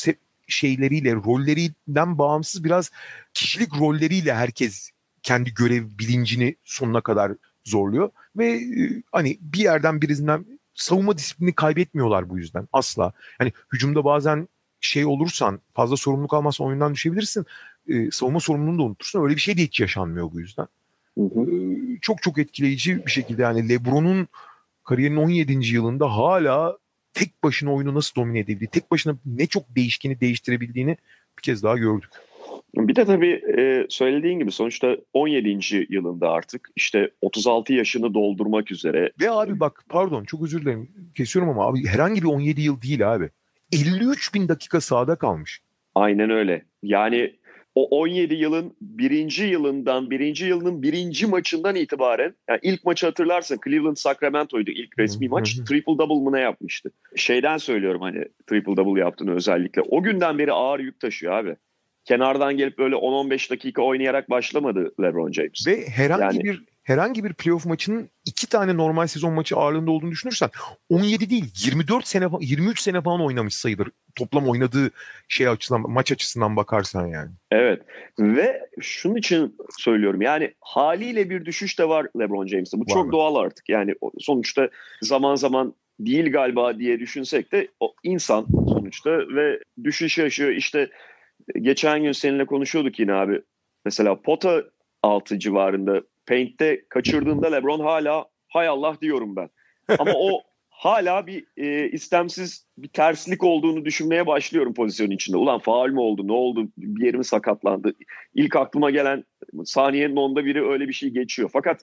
şeyleriyle, rollerinden bağımsız biraz kişilik rolleriyle herkes kendi görev bilincini sonuna kadar zorluyor ve e, hani bir yerden birisinden savunma disiplini kaybetmiyorlar bu yüzden asla. Hani hücumda bazen şey olursan fazla sorumluluk almazsan oyundan düşebilirsin. Ee, savunma sorumluluğunu da unutursun. Öyle bir şey de hiç yaşanmıyor bu yüzden. Hı hı. Ee, çok çok etkileyici bir şekilde yani LeBron'un kariyerinin 17. yılında hala tek başına oyunu nasıl domine edebildiği, tek başına ne çok değişkeni değiştirebildiğini bir kez daha gördük. Bir de tabii e, söylediğin gibi sonuçta 17. yılında artık işte 36 yaşını doldurmak üzere. Ve abi bak pardon çok özür dilerim kesiyorum ama abi herhangi bir 17 yıl değil abi. 53 bin dakika sahada kalmış. Aynen öyle. Yani o 17 yılın birinci yılından, birinci yılının birinci maçından itibaren yani ilk maçı hatırlarsın Cleveland Sacramento'ydu ilk resmi maç. triple double mı ne yapmıştı? Şeyden söylüyorum hani triple double yaptığını özellikle. O günden beri ağır yük taşıyor abi kenardan gelip böyle 10-15 dakika oynayarak başlamadı LeBron James. Ve herhangi yani, bir herhangi bir playoff maçının iki tane normal sezon maçı ağırlığında olduğunu düşünürsen 17 değil 24 sene 23 sene falan oynamış sayılır. Toplam oynadığı şey açısından maç açısından bakarsan yani. Evet ve şunun için söylüyorum yani haliyle bir düşüş de var LeBron James'te. Bu var çok mı? doğal artık. Yani sonuçta zaman zaman değil galiba diye düşünsek de o insan sonuçta ve düşüş yaşıyor. İşte geçen gün seninle konuşuyorduk yine abi. Mesela pota altı civarında Paint'te kaçırdığında LeBron hala hay Allah diyorum ben. Ama o hala bir e, istemsiz bir terslik olduğunu düşünmeye başlıyorum pozisyonun içinde. Ulan faal mi oldu, ne oldu, bir yerim sakatlandı. İlk aklıma gelen saniyenin onda biri öyle bir şey geçiyor. Fakat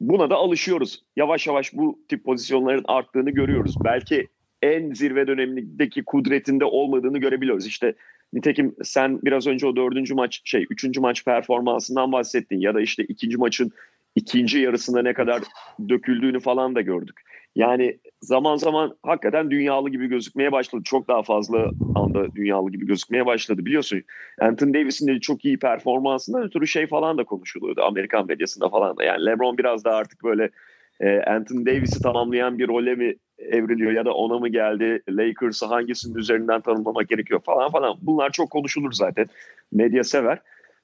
buna da alışıyoruz. Yavaş yavaş bu tip pozisyonların arttığını görüyoruz. Belki en zirve dönemindeki kudretinde olmadığını görebiliyoruz. İşte nitekim sen biraz önce o dördüncü maç şey üçüncü maç performansından bahsettin ya da işte ikinci maçın ikinci yarısında ne kadar döküldüğünü falan da gördük. Yani zaman zaman hakikaten dünyalı gibi gözükmeye başladı. Çok daha fazla anda dünyalı gibi gözükmeye başladı. Biliyorsun Anthony Davis'in de çok iyi performansından ötürü şey falan da konuşuluyordu Amerikan medyasında falan da. Yani LeBron biraz da artık böyle e, Anthony Davis'i tamamlayan bir role mi evriliyor ya da ona mı geldi? Lakers'ı hangisinin üzerinden tanımlamak gerekiyor falan falan. Bunlar çok konuşulur zaten. Medya sever.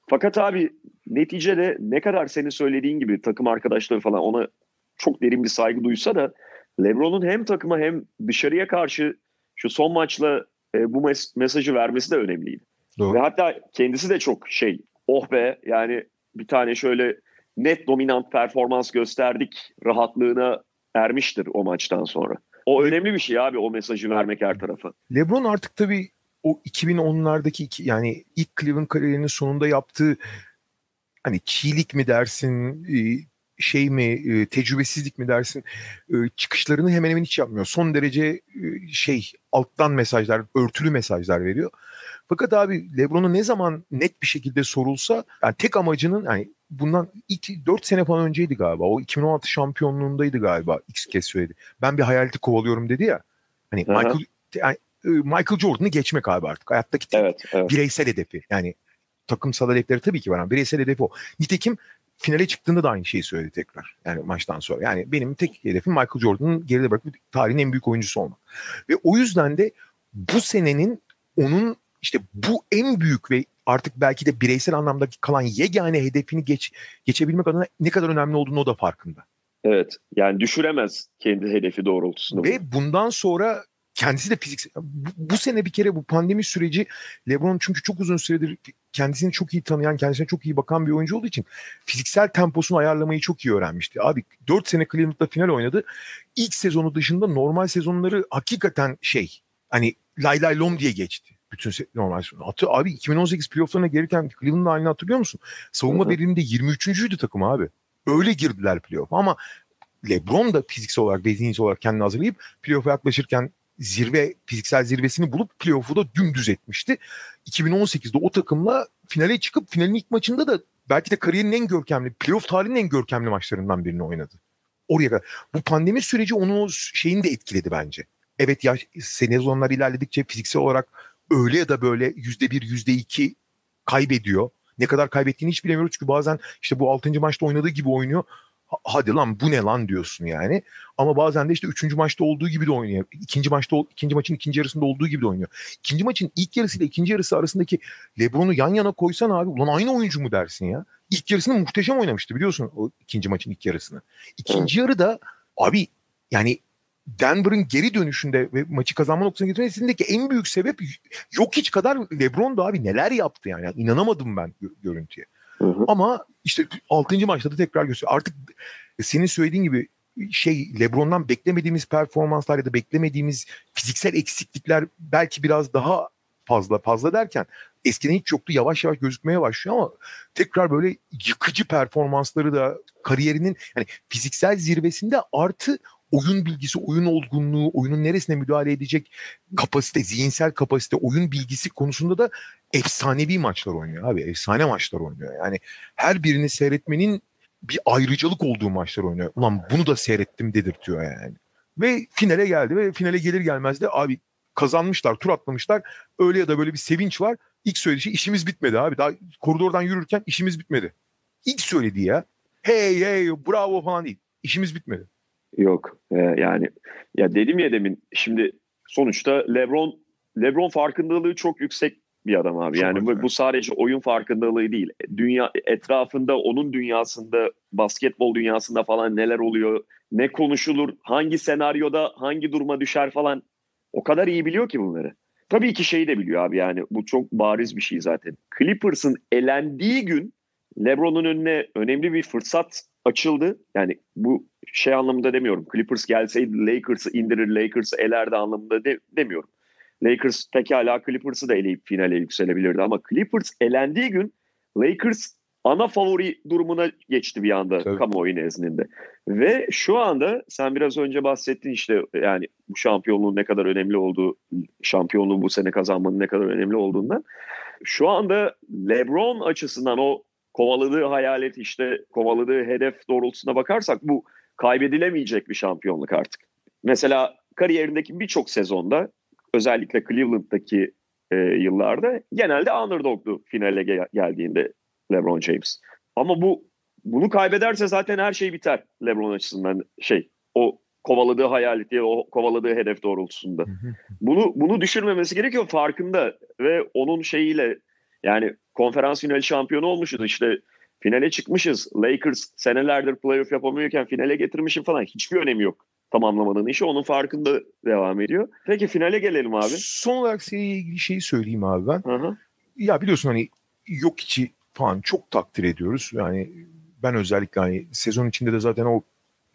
Fakat abi neticede ne kadar senin söylediğin gibi takım arkadaşları falan ona çok derin bir saygı duysa da LeBron'un hem takıma hem dışarıya karşı şu son maçla e, bu mes- mesajı vermesi de önemliydi. Doğru. Ve hatta kendisi de çok şey oh be yani bir tane şöyle net dominant performans gösterdik rahatlığına ermiştir o maçtan sonra. O önemli bir şey abi o mesajı vermek her tarafa. LeBron artık tabii o 2010'lardaki iki, yani ilk Cleveland kariyerinin sonunda yaptığı hani çiğlik mi dersin, e, şey mi e, tecrübesizlik mi dersin e, çıkışlarını hemen hemen hiç yapmıyor. Son derece şey alttan mesajlar, örtülü mesajlar veriyor. Fakat abi LeBron'a ne zaman net bir şekilde sorulsa yani tek amacının yani bundan iki, 4 sene falan önceydi galiba. O 2016 şampiyonluğundaydı galiba X kez söyledi. Ben bir hayaleti kovalıyorum dedi ya. Hani Aha. Michael yani, Michael Jordan'ı geçmek abi artık. Hayattaki evet, evet. bireysel hedefi. Yani takımsal hedefleri tabii ki var ama bireysel hedefi o. Nitekim finale çıktığında da aynı şeyi söyledi tekrar. Yani maçtan sonra. Yani benim tek hedefim Michael Jordan'ın geride bırakıp tarihin en büyük oyuncusu olmak. Ve o yüzden de bu senenin onun işte bu en büyük ve artık belki de bireysel anlamda kalan yegane hedefini geç geçebilmek adına ne kadar önemli olduğunu o da farkında. Evet. Yani düşüremez kendi hedefi doğrultusunda. Ve bundan sonra kendisi de fiziksel bu, bu sene bir kere bu pandemi süreci LeBron çünkü çok uzun süredir kendisini çok iyi tanıyan, kendisine çok iyi bakan bir oyuncu olduğu için fiziksel temposunu ayarlamayı çok iyi öğrenmişti. Abi 4 sene Cleveland'da final oynadı. İlk sezonu dışında normal sezonları hakikaten şey hani lay lay lom diye geçti. Bütün normal. Hatı, abi 2018 playofflarına gelirken Cleveland'ın halini hatırlıyor musun? Savunma veriminde 23.'üydü takım abi. Öyle girdiler playoff ama LeBron da fiziksel olarak ve zihinsel olarak kendini hazırlayıp playoff'a yaklaşırken zirve fiziksel zirvesini bulup playoff'u da dümdüz etmişti. 2018'de o takımla finale çıkıp finalin ilk maçında da belki de kariyerinin en görkemli, playoff tarihinin en görkemli maçlarından birini oynadı. Oraya kadar. Bu pandemi süreci onun şeyini de etkiledi bence. Evet ya sezonlar ilerledikçe fiziksel olarak öyle ya da böyle yüzde bir, yüzde iki kaybediyor. Ne kadar kaybettiğini hiç bilemiyoruz çünkü bazen işte bu 6. maçta oynadığı gibi oynuyor hadi lan bu ne lan diyorsun yani. Ama bazen de işte üçüncü maçta olduğu gibi de oynuyor. İkinci maçta ikinci maçın ikinci yarısında olduğu gibi de oynuyor. İkinci maçın ilk yarısı ile ikinci yarısı arasındaki LeBron'u yan yana koysan abi ulan aynı oyuncu mu dersin ya? İlk yarısını muhteşem oynamıştı biliyorsun o ikinci maçın ilk yarısını. İkinci yarı da abi yani Denver'ın geri dönüşünde ve maçı kazanma noktasına getirmesindeki en büyük sebep yok hiç kadar LeBron da abi neler yaptı yani. yani inanamadım ben görüntüye. Hı hı. Ama işte 6. maçta da tekrar gösteriyor. Artık senin söylediğin gibi şey LeBron'dan beklemediğimiz performanslar ya da beklemediğimiz fiziksel eksiklikler belki biraz daha fazla fazla derken eskiden hiç yoktu yavaş yavaş gözükmeye başlıyor ama tekrar böyle yıkıcı performansları da kariyerinin yani fiziksel zirvesinde artı oyun bilgisi, oyun olgunluğu, oyunun neresine müdahale edecek kapasite, zihinsel kapasite, oyun bilgisi konusunda da efsanevi maçlar oynuyor abi. Efsane maçlar oynuyor. Yani her birini seyretmenin bir ayrıcalık olduğu maçlar oynuyor. Ulan bunu da seyrettim dedirtiyor yani. Ve finale geldi ve finale gelir gelmez de abi kazanmışlar, tur atlamışlar. Öyle ya da böyle bir sevinç var. İlk söylediği şey işimiz bitmedi abi. Daha koridordan yürürken işimiz bitmedi. İlk söylediği ya. hey hey bravo falan değil. İşimiz bitmedi. Yok ee, yani ya dedim ya demin şimdi sonuçta LeBron LeBron farkındalığı çok yüksek bir adam abi. Çok yani bu, bu sadece oyun farkındalığı değil. Dünya etrafında onun dünyasında basketbol dünyasında falan neler oluyor, ne konuşulur, hangi senaryoda hangi duruma düşer falan o kadar iyi biliyor ki bunları. Tabii ki şeyi de biliyor abi yani bu çok bariz bir şey zaten. Clippers'ın elendiği gün LeBron'un önüne önemli bir fırsat açıldı. Yani bu şey anlamında demiyorum. Clippers gelseydi Lakers'ı indirir, Lakers'ı elerdi anlamında de, demiyorum. Lakers pekala Clippers'ı da eleyip finale yükselebilirdi ama Clippers elendiği gün Lakers ana favori durumuna geçti bir anda Tabii. kamuoyu nezdinde. Ve şu anda sen biraz önce bahsettin işte yani bu şampiyonluğun ne kadar önemli olduğu, şampiyonluğu bu sene kazanmanın ne kadar önemli olduğundan. Şu anda LeBron açısından o kovaladığı hayalet işte kovaladığı hedef doğrultusuna bakarsak bu kaybedilemeyecek bir şampiyonluk artık. Mesela kariyerindeki birçok sezonda özellikle Cleveland'daki e, yıllarda genelde underdog'du finale gel- geldiğinde LeBron James. Ama bu bunu kaybederse zaten her şey biter LeBron açısından şey o kovaladığı hayaleti o kovaladığı hedef doğrultusunda. Bunu bunu düşürmemesi gerekiyor farkında ve onun şeyiyle yani konferans finali şampiyonu olmuşuz işte finale çıkmışız. Lakers senelerdir playoff yapamıyorken finale getirmişim falan hiçbir önemi yok tamamlamanın işi. Onun farkında devam ediyor. Peki finale gelelim abi. Son olarak seriyle ilgili şeyi söyleyeyim abi ben. Hı hı. Ya biliyorsun hani yok içi falan çok takdir ediyoruz. Yani ben özellikle hani sezon içinde de zaten o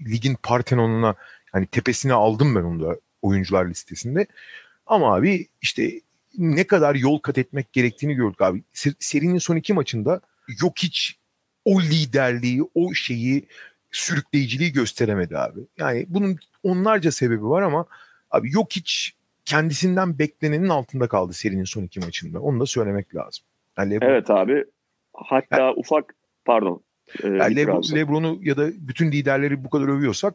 ligin Partenon'una hani tepesine aldım ben onu da oyuncular listesinde. Ama abi işte ne kadar yol kat etmek gerektiğini gördük abi. Serinin son iki maçında yok hiç o liderliği, o şeyi sürükleyiciliği gösteremedi abi. Yani bunun onlarca sebebi var ama abi yok hiç kendisinden beklenenin altında kaldı serinin son iki maçında. Onu da söylemek lazım. Yani Lebron, evet abi. Hatta yani, ufak pardon. E, yani Lebron, Lebron'u ya da bütün liderleri bu kadar övüyorsak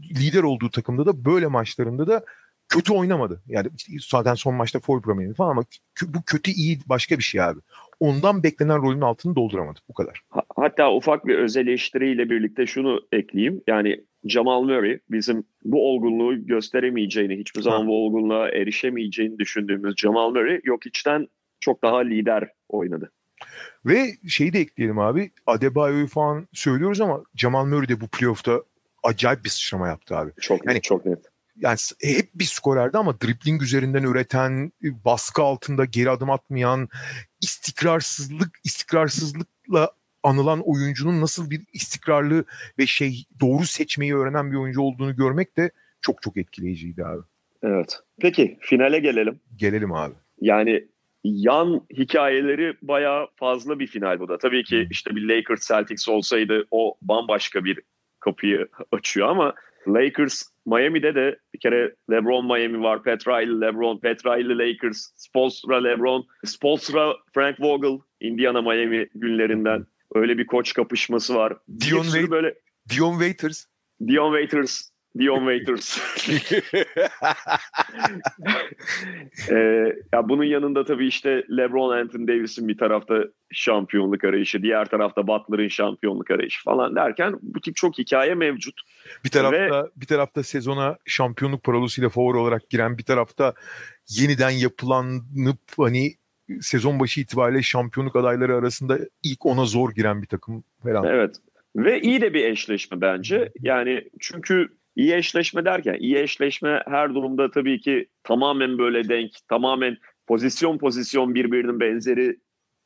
lider olduğu takımda da böyle maçlarında da kötü oynamadı. Yani zaten son maçta foul problemi falan ama bu kötü iyi başka bir şey abi ondan beklenen rolün altını dolduramadı. Bu kadar. Hatta ufak bir öz eleştiriyle birlikte şunu ekleyeyim. Yani Jamal Murray bizim bu olgunluğu gösteremeyeceğini, hiçbir zaman ha. bu olgunluğa erişemeyeceğini düşündüğümüz Jamal Murray yok içten çok daha lider oynadı. Ve şeyi de ekleyelim abi. Adebayo'yu falan söylüyoruz ama Jamal Murray de bu playoff'ta acayip bir sıçrama yaptı abi. Çok yani, net, çok net yani hep bir skorerdi ama dribling üzerinden üreten, baskı altında geri adım atmayan, istikrarsızlık, istikrarsızlıkla anılan oyuncunun nasıl bir istikrarlı ve şey doğru seçmeyi öğrenen bir oyuncu olduğunu görmek de çok çok etkileyiciydi abi. Evet. Peki finale gelelim. Gelelim abi. Yani yan hikayeleri bayağı fazla bir final bu da. Tabii ki işte bir Lakers Celtics olsaydı o bambaşka bir kapıyı açıyor ama Lakers Miami'de de bir kere LeBron Miami var. Petra LeBron, Petra Lakers, Spolstra LeBron, Spolstra Frank Vogel, Indiana Miami günlerinden öyle bir koç kapışması var. Dion, Wait- böyle Dion Waiters. Dion Waiters Dion Waiters. ee, ya bunun yanında tabii işte LeBron Anthony Davis'in bir tarafta şampiyonluk arayışı, diğer tarafta Butler'ın şampiyonluk arayışı falan derken bu tip çok hikaye mevcut. Bir tarafta Ve, bir tarafta sezona şampiyonluk parolasıyla favori olarak giren, bir tarafta yeniden yapılanıp hani sezon başı itibariyle şampiyonluk adayları arasında ilk ona zor giren bir takım falan. Evet. Ve iyi de bir eşleşme bence. Yani çünkü İyi eşleşme derken iyi eşleşme her durumda tabii ki tamamen böyle denk, tamamen pozisyon pozisyon birbirinin benzeri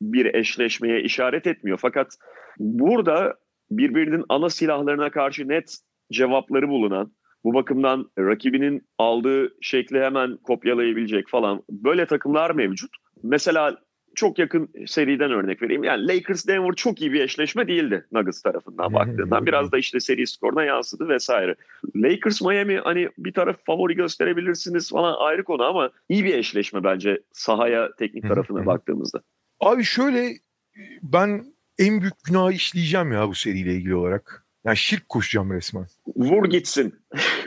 bir eşleşmeye işaret etmiyor. Fakat burada birbirinin ana silahlarına karşı net cevapları bulunan, bu bakımdan rakibinin aldığı şekli hemen kopyalayabilecek falan böyle takımlar mevcut. Mesela çok yakın seriden örnek vereyim. Yani Lakers Denver çok iyi bir eşleşme değildi Nuggets tarafından baktığından. Biraz da işte seri skoruna yansıdı vesaire. Lakers Miami hani bir taraf favori gösterebilirsiniz falan ayrı konu ama iyi bir eşleşme bence sahaya teknik tarafına baktığımızda. Abi şöyle ben en büyük günah işleyeceğim ya bu seriyle ilgili olarak. Yani şirk koşacağım resmen. Vur gitsin.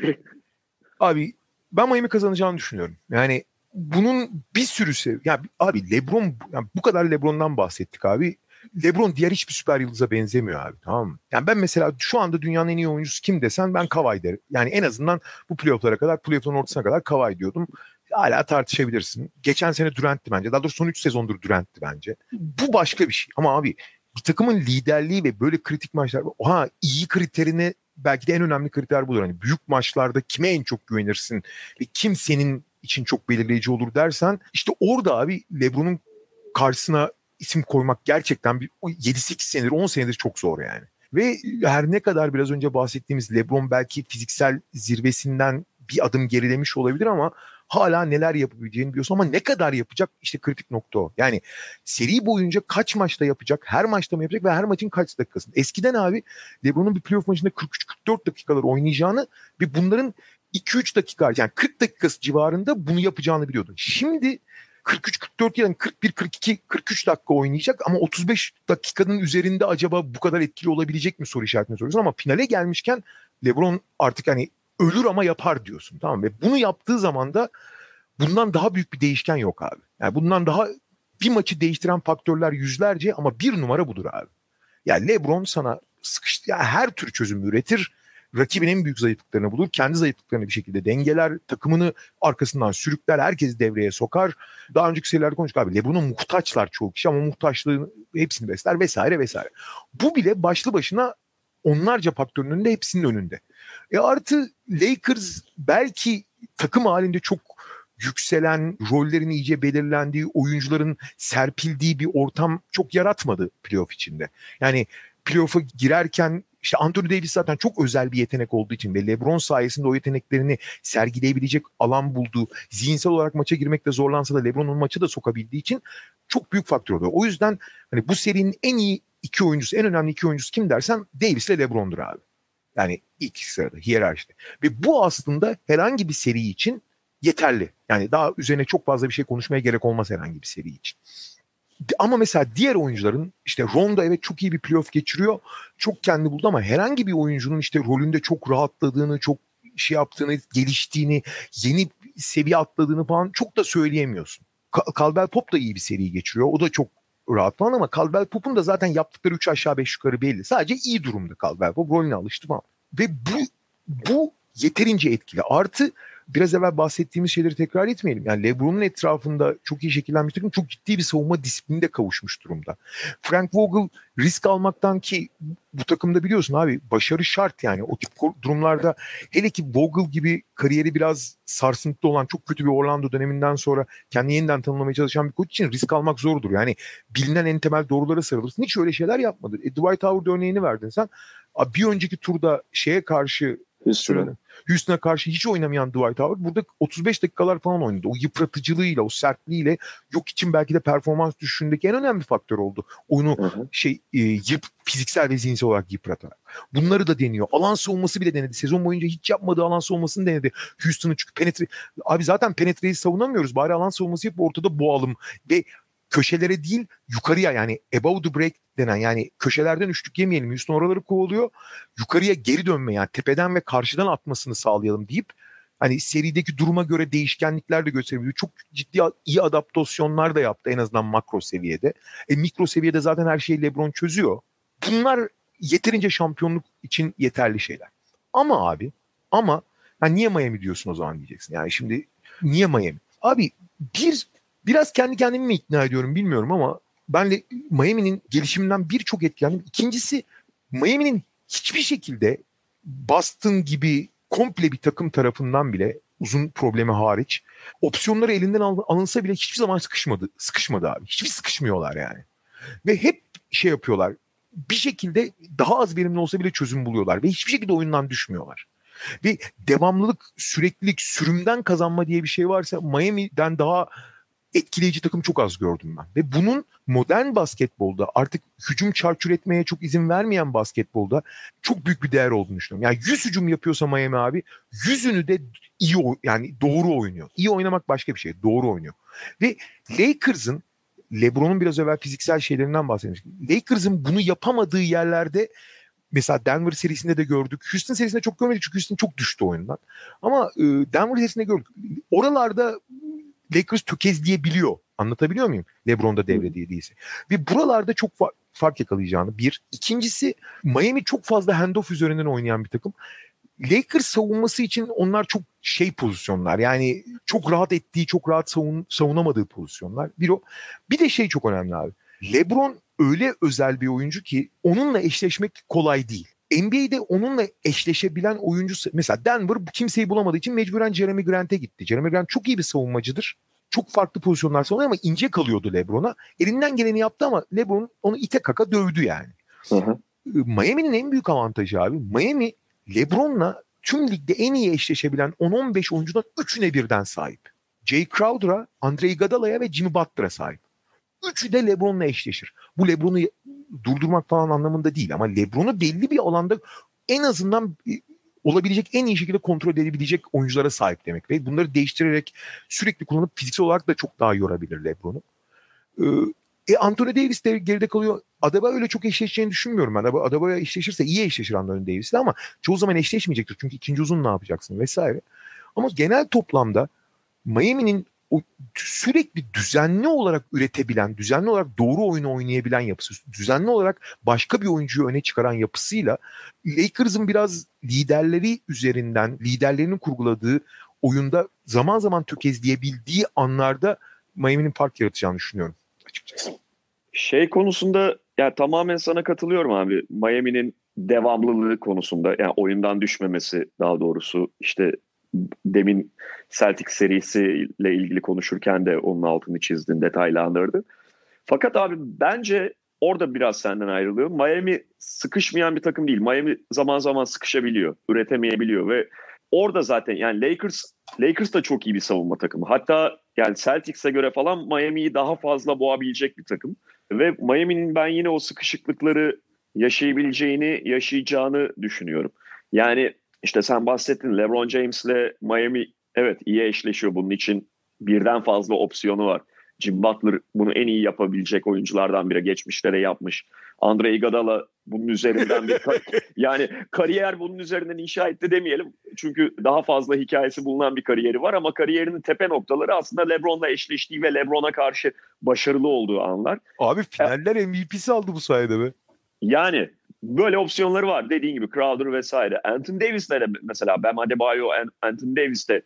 Abi ben Miami kazanacağını düşünüyorum. Yani bunun bir sürü sev yani abi LeBron yani bu kadar LeBron'dan bahsettik abi. LeBron diğer hiçbir süper yıldıza benzemiyor abi tamam mı? Yani ben mesela şu anda dünyanın en iyi oyuncusu kim desen ben Kawhi derim. Yani en azından bu playoff'lara kadar, playoff'ların ortasına kadar Kawhi diyordum. Hala tartışabilirsin. Geçen sene Durant'ti bence. Daha doğrusu son 3 sezondur Durant'ti bence. Bu başka bir şey. Ama abi bir takımın liderliği ve böyle kritik maçlar, ha iyi kriterini belki de en önemli kriter budur. Hani büyük maçlarda kime en çok güvenirsin ve kim senin için çok belirleyici olur dersen işte orada abi LeBron'un karşısına isim koymak gerçekten bir 7-8 senedir 10 senedir çok zor yani. Ve her ne kadar biraz önce bahsettiğimiz LeBron belki fiziksel zirvesinden bir adım gerilemiş olabilir ama hala neler yapabileceğini biliyorsun ama ne kadar yapacak işte kritik nokta o. Yani seri boyunca kaç maçta yapacak, her maçta mı yapacak ve her maçın kaç dakikasında. Eskiden abi LeBron'un bir playoff maçında 43-44 dakikalar oynayacağını ve bunların 2-3 dakika yani 40 dakikası civarında bunu yapacağını biliyordun. Şimdi 43-44 yani 41-42-43 dakika oynayacak ama 35 dakikanın üzerinde acaba bu kadar etkili olabilecek mi soru işaretine soruyorsun ama finale gelmişken LeBron artık hani ölür ama yapar diyorsun tamam? Ve bunu yaptığı zaman da bundan daha büyük bir değişken yok abi. Yani bundan daha bir maçı değiştiren faktörler yüzlerce ama bir numara budur abi. Yani LeBron sana sıkıştı yani her tür çözüm üretir rakibin en büyük zayıflıklarını bulur. Kendi zayıflıklarını bir şekilde dengeler. Takımını arkasından sürükler. Herkesi devreye sokar. Daha önceki serilerde konuştuk abi. Lebron'a muhtaçlar çoğu kişi ama muhtaçlığın hepsini besler vesaire vesaire. Bu bile başlı başına onlarca faktörün önünde hepsinin önünde. E artı Lakers belki takım halinde çok yükselen, rollerin iyice belirlendiği, oyuncuların serpildiği bir ortam çok yaratmadı playoff içinde. Yani playoff'a girerken işte Anthony Davis zaten çok özel bir yetenek olduğu için ve LeBron sayesinde o yeteneklerini sergileyebilecek alan bulduğu, zihinsel olarak maça girmekte zorlansa da LeBron'un maçı da sokabildiği için çok büyük faktör oluyor. O yüzden hani bu serinin en iyi iki oyuncusu, en önemli iki oyuncusu kim dersen Davis ile LeBron'dur abi. Yani ilk sırada hiyerarşide. Ve bu aslında herhangi bir seri için yeterli. Yani daha üzerine çok fazla bir şey konuşmaya gerek olmaz herhangi bir seri için. Ama mesela diğer oyuncuların işte Rondo evet çok iyi bir playoff geçiriyor. Çok kendi buldu ama herhangi bir oyuncunun işte rolünde çok rahatladığını, çok şey yaptığını, geliştiğini, yeni seviye atladığını falan çok da söyleyemiyorsun. Caldwell Pop da iyi bir seri geçiriyor. O da çok rahat falan ama Caldwell Pop'un da zaten yaptıkları 3 aşağı 5 yukarı belli. Sadece iyi durumda Caldwell Pop. Rolüne alıştı falan. Ve bu bu yeterince etkili. Artı biraz evvel bahsettiğimiz şeyleri tekrar etmeyelim. Yani LeBron'un etrafında çok iyi şekillenmiş takım çok ciddi bir savunma disiplininde kavuşmuş durumda. Frank Vogel risk almaktan ki bu takımda biliyorsun abi başarı şart yani. O tip durumlarda hele ki Vogel gibi kariyeri biraz sarsıntılı olan çok kötü bir Orlando döneminden sonra kendini yeniden tanımlamaya çalışan bir koç için risk almak zordur. Yani bilinen en temel doğrulara sarılırsın. Hiç öyle şeyler yapmadı. E, Dwight Howard örneğini verdin sen. Bir önceki turda şeye karşı Houston'a. Houston'a karşı hiç oynamayan Dwight Howard burada 35 dakikalar falan oynadı. O yıpratıcılığıyla, o sertliğiyle yok için belki de performans düşüşündeki en önemli faktör oldu. Oyunu hı hı. şey e, yıp, fiziksel ve zihinsel olarak yıpratarak. Bunları da deniyor. Alan savunması bile denedi. Sezon boyunca hiç yapmadığı alan savunmasını denedi. Houston'ı çünkü penetre... Abi zaten penetreyi savunamıyoruz. Bari alan savunması yapıp ortada boğalım. Ve köşelere değil yukarıya yani above the break denen yani köşelerden üçlük yemeyelim. Houston oraları kovalıyor. Yukarıya geri dönme yani tepeden ve karşıdan atmasını sağlayalım deyip hani serideki duruma göre değişkenlikler de gösteriyor. Çok ciddi iyi adaptasyonlar da yaptı en azından makro seviyede. E, mikro seviyede zaten her şeyi LeBron çözüyor. Bunlar yeterince şampiyonluk için yeterli şeyler. Ama abi ama yani niye Miami diyorsun o zaman diyeceksin. Yani şimdi niye Miami? Abi bir biraz kendi kendimi mi ikna ediyorum bilmiyorum ama ben de Miami'nin gelişiminden birçok etkilendim. İkincisi Miami'nin hiçbir şekilde Boston gibi komple bir takım tarafından bile uzun problemi hariç opsiyonları elinden alınsa bile hiçbir zaman sıkışmadı. Sıkışmadı abi. Hiçbir sıkışmıyorlar yani. Ve hep şey yapıyorlar. Bir şekilde daha az verimli olsa bile çözüm buluyorlar ve hiçbir şekilde oyundan düşmüyorlar. Ve devamlılık, süreklilik, sürümden kazanma diye bir şey varsa Miami'den daha etkileyici takım çok az gördüm ben. Ve bunun modern basketbolda artık hücum çarçur etmeye çok izin vermeyen basketbolda çok büyük bir değer olduğunu düşünüyorum. Yani 100 hücum yapıyorsa Miami abi yüzünü de iyi yani doğru oynuyor. İyi oynamak başka bir şey. Doğru oynuyor. Ve Lakers'ın LeBron'un biraz evvel fiziksel şeylerinden bahsetmiştim. Lakers'ın bunu yapamadığı yerlerde mesela Denver serisinde de gördük. Houston serisinde çok görmedik çünkü Houston çok düştü oyundan. Ama e, Denver serisinde gördük. Oralarda Lakers tökezleyebiliyor. Anlatabiliyor muyum? LeBron'da devrede değilse. Ve buralarda çok fark yakalayacağını. Bir. İkincisi Miami çok fazla handoff üzerinden oynayan bir takım. Lakers savunması için onlar çok şey pozisyonlar. Yani çok rahat ettiği, çok rahat savun, savunamadığı pozisyonlar. Bir o. Bir de şey çok önemli abi. LeBron öyle özel bir oyuncu ki onunla eşleşmek kolay değil. NBA'de onunla eşleşebilen oyuncu mesela Denver kimseyi bulamadığı için mecburen Jeremy Grant'e gitti. Jeremy Grant çok iyi bir savunmacıdır. Çok farklı pozisyonlar savunuyor ama ince kalıyordu LeBron'a. Elinden geleni yaptı ama LeBron onu ite kaka dövdü yani. Hı hı. Miami'nin en büyük avantajı abi. Miami LeBron'la tüm ligde en iyi eşleşebilen 10-15 oyuncudan üçüne birden sahip. Jay Crowder'a, Andre Iguodala'ya ve Jimmy Butler'a sahip. Üçü de LeBron'la eşleşir. Bu LeBron'u durdurmak falan anlamında değil ama LeBron'u belli bir alanda en azından e, olabilecek en iyi şekilde kontrol edebilecek oyunculara sahip demek ve bunları değiştirerek sürekli kullanıp fiziksel olarak da çok daha yorabilir LeBron'u. Ee, e Anthony Davis de geride kalıyor. Adaba öyle çok eşleşeceğini düşünmüyorum ben. Adebayo eşleşirse iyi eşleşir Anthony Davis'le ama çoğu zaman eşleşmeyecektir. Çünkü ikinci uzun ne yapacaksın vesaire. Ama genel toplamda Miami'nin o sürekli düzenli olarak üretebilen, düzenli olarak doğru oyunu oynayabilen yapısı, düzenli olarak başka bir oyuncuyu öne çıkaran yapısıyla Lakers'ın biraz liderleri üzerinden, liderlerinin kurguladığı oyunda zaman zaman tökezleyebildiği anlarda Miami'nin fark yaratacağını düşünüyorum açıkçası. Şey konusunda ya tamamen sana katılıyorum abi. Miami'nin devamlılığı konusunda yani oyundan düşmemesi daha doğrusu işte demin Celtic serisiyle ilgili konuşurken de onun altını çizdin, detaylandırdı. Fakat abi bence orada biraz senden ayrılıyor. Miami sıkışmayan bir takım değil. Miami zaman zaman sıkışabiliyor, üretemeyebiliyor ve orada zaten yani Lakers Lakers da çok iyi bir savunma takımı. Hatta yani Celtics'e göre falan Miami'yi daha fazla boğabilecek bir takım. Ve Miami'nin ben yine o sıkışıklıkları yaşayabileceğini, yaşayacağını düşünüyorum. Yani işte sen bahsettin LeBron James'le Miami evet iyi eşleşiyor bunun için birden fazla opsiyonu var. Jim Butler bunu en iyi yapabilecek oyunculardan biri. Geçmişlere yapmış. Andre Iguodala bunun üzerinden bir yani kariyer bunun üzerinden inşa etti demeyelim. Çünkü daha fazla hikayesi bulunan bir kariyeri var ama kariyerinin tepe noktaları aslında LeBron'la eşleştiği ve LeBron'a karşı başarılı olduğu anlar. Abi finaller MVP'si aldı bu sayede be. Yani böyle opsiyonları var. Dediğin gibi Crowder vesaire. Anthony Davis'le de mesela Bam Adebayo, Anthony Davis de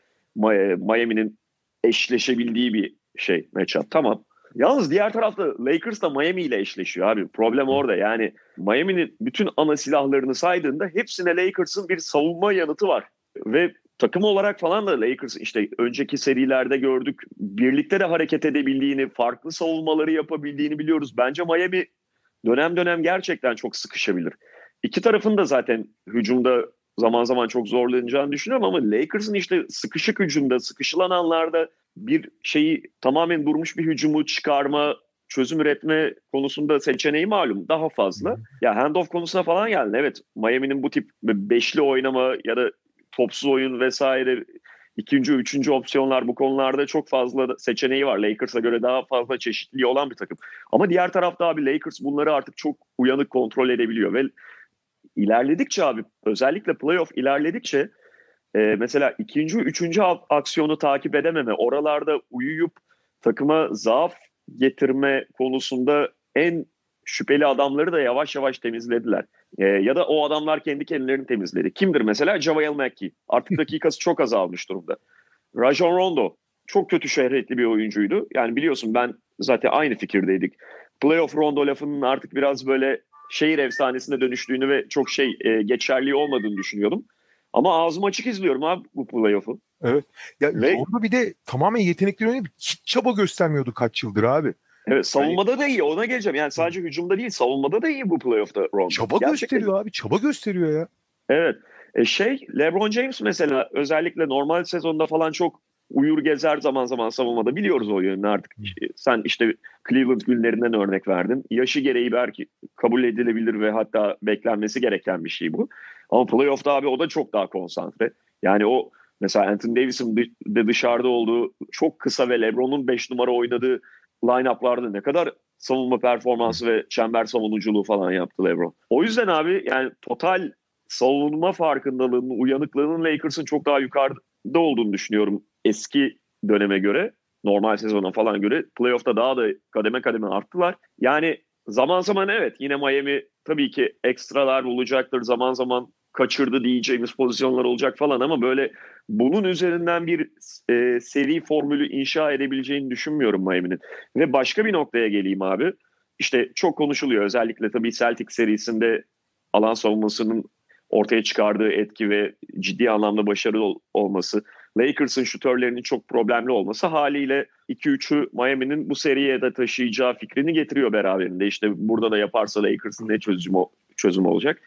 Miami'nin eşleşebildiği bir şey matchup. Tamam. Yalnız diğer tarafta Lakers da Miami ile eşleşiyor abi. Problem orada. Yani Miami'nin bütün ana silahlarını saydığında hepsine Lakers'ın bir savunma yanıtı var. Ve takım olarak falan da Lakers işte önceki serilerde gördük. Birlikte de hareket edebildiğini, farklı savunmaları yapabildiğini biliyoruz. Bence Miami dönem dönem gerçekten çok sıkışabilir. İki tarafın da zaten hücumda zaman zaman çok zorlanacağını düşünüyorum ama Lakers'ın işte sıkışık hücumda, sıkışılan anlarda bir şeyi tamamen durmuş bir hücumu çıkarma, çözüm üretme konusunda seçeneği malum daha fazla. Ya handoff konusuna falan geldin. Evet Miami'nin bu tip beşli oynama ya da topsuz oyun vesaire ikinci, üçüncü opsiyonlar bu konularda çok fazla seçeneği var. Lakers'a göre daha fazla çeşitliliği olan bir takım. Ama diğer tarafta abi Lakers bunları artık çok uyanık kontrol edebiliyor ve ilerledikçe abi özellikle playoff ilerledikçe e, mesela ikinci, üçüncü aksiyonu takip edememe, oralarda uyuyup takıma zaaf getirme konusunda en şüpheli adamları da yavaş yavaş temizlediler. E, ya da o adamlar kendi kendilerini temizledi. Kimdir mesela? JaVale McGee. Artık dakikası çok azalmış durumda. Rajon Rondo çok kötü şöhretli bir oyuncuydu. Yani biliyorsun ben zaten aynı fikirdeydik. Playoff Rondo lafının artık biraz böyle şehir efsanesine dönüştüğünü ve çok şey e, geçerli olmadığını düşünüyordum. Ama ağzım açık izliyorum abi bu playoff'u. Evet. Ya ve, orada bir de tamamen yetenekli oynuyor. Hiç çaba göstermiyordu kaç yıldır abi. Evet savunmada yani, da iyi ona geleceğim. Yani sadece hücumda değil savunmada da iyi bu playoff'ta Rondo. Çaba Gerçekten. gösteriyor abi çaba gösteriyor ya. Evet. E şey LeBron James mesela özellikle normal sezonda falan çok uyur gezer zaman zaman savunmada. Biliyoruz o yönünü artık. Sen işte Cleveland günlerinden örnek verdin. Yaşı gereği belki kabul edilebilir ve hatta beklenmesi gereken bir şey bu. Ama playoff'ta abi o da çok daha konsantre. Yani o mesela Anthony Davis'in de dışarıda olduğu çok kısa ve LeBron'un 5 numara oynadığı line-up'larda ne kadar savunma performansı ve çember savunuculuğu falan yaptı LeBron. O yüzden abi yani total savunma farkındalığının, uyanıklığının Lakers'ın çok daha yukarıda olduğunu düşünüyorum eski döneme göre. Normal sezona falan göre. Playoff'ta daha da kademe kademe arttılar. Yani zaman zaman evet yine Miami tabii ki ekstralar bulacaktır. Zaman zaman kaçırdı diyeceğimiz pozisyonlar olacak falan ama böyle bunun üzerinden bir e, seri formülü inşa edebileceğini düşünmüyorum Miami'nin. Ve başka bir noktaya geleyim abi. İşte çok konuşuluyor özellikle tabii Celtic serisinde alan savunmasının ortaya çıkardığı etki ve ciddi anlamda başarılı olması. Lakers'ın şutörlerinin çok problemli olması haliyle 2-3'ü Miami'nin bu seriye de taşıyacağı fikrini getiriyor beraberinde. İşte burada da yaparsa Lakers'ın ne çözüm, çözüm olacak.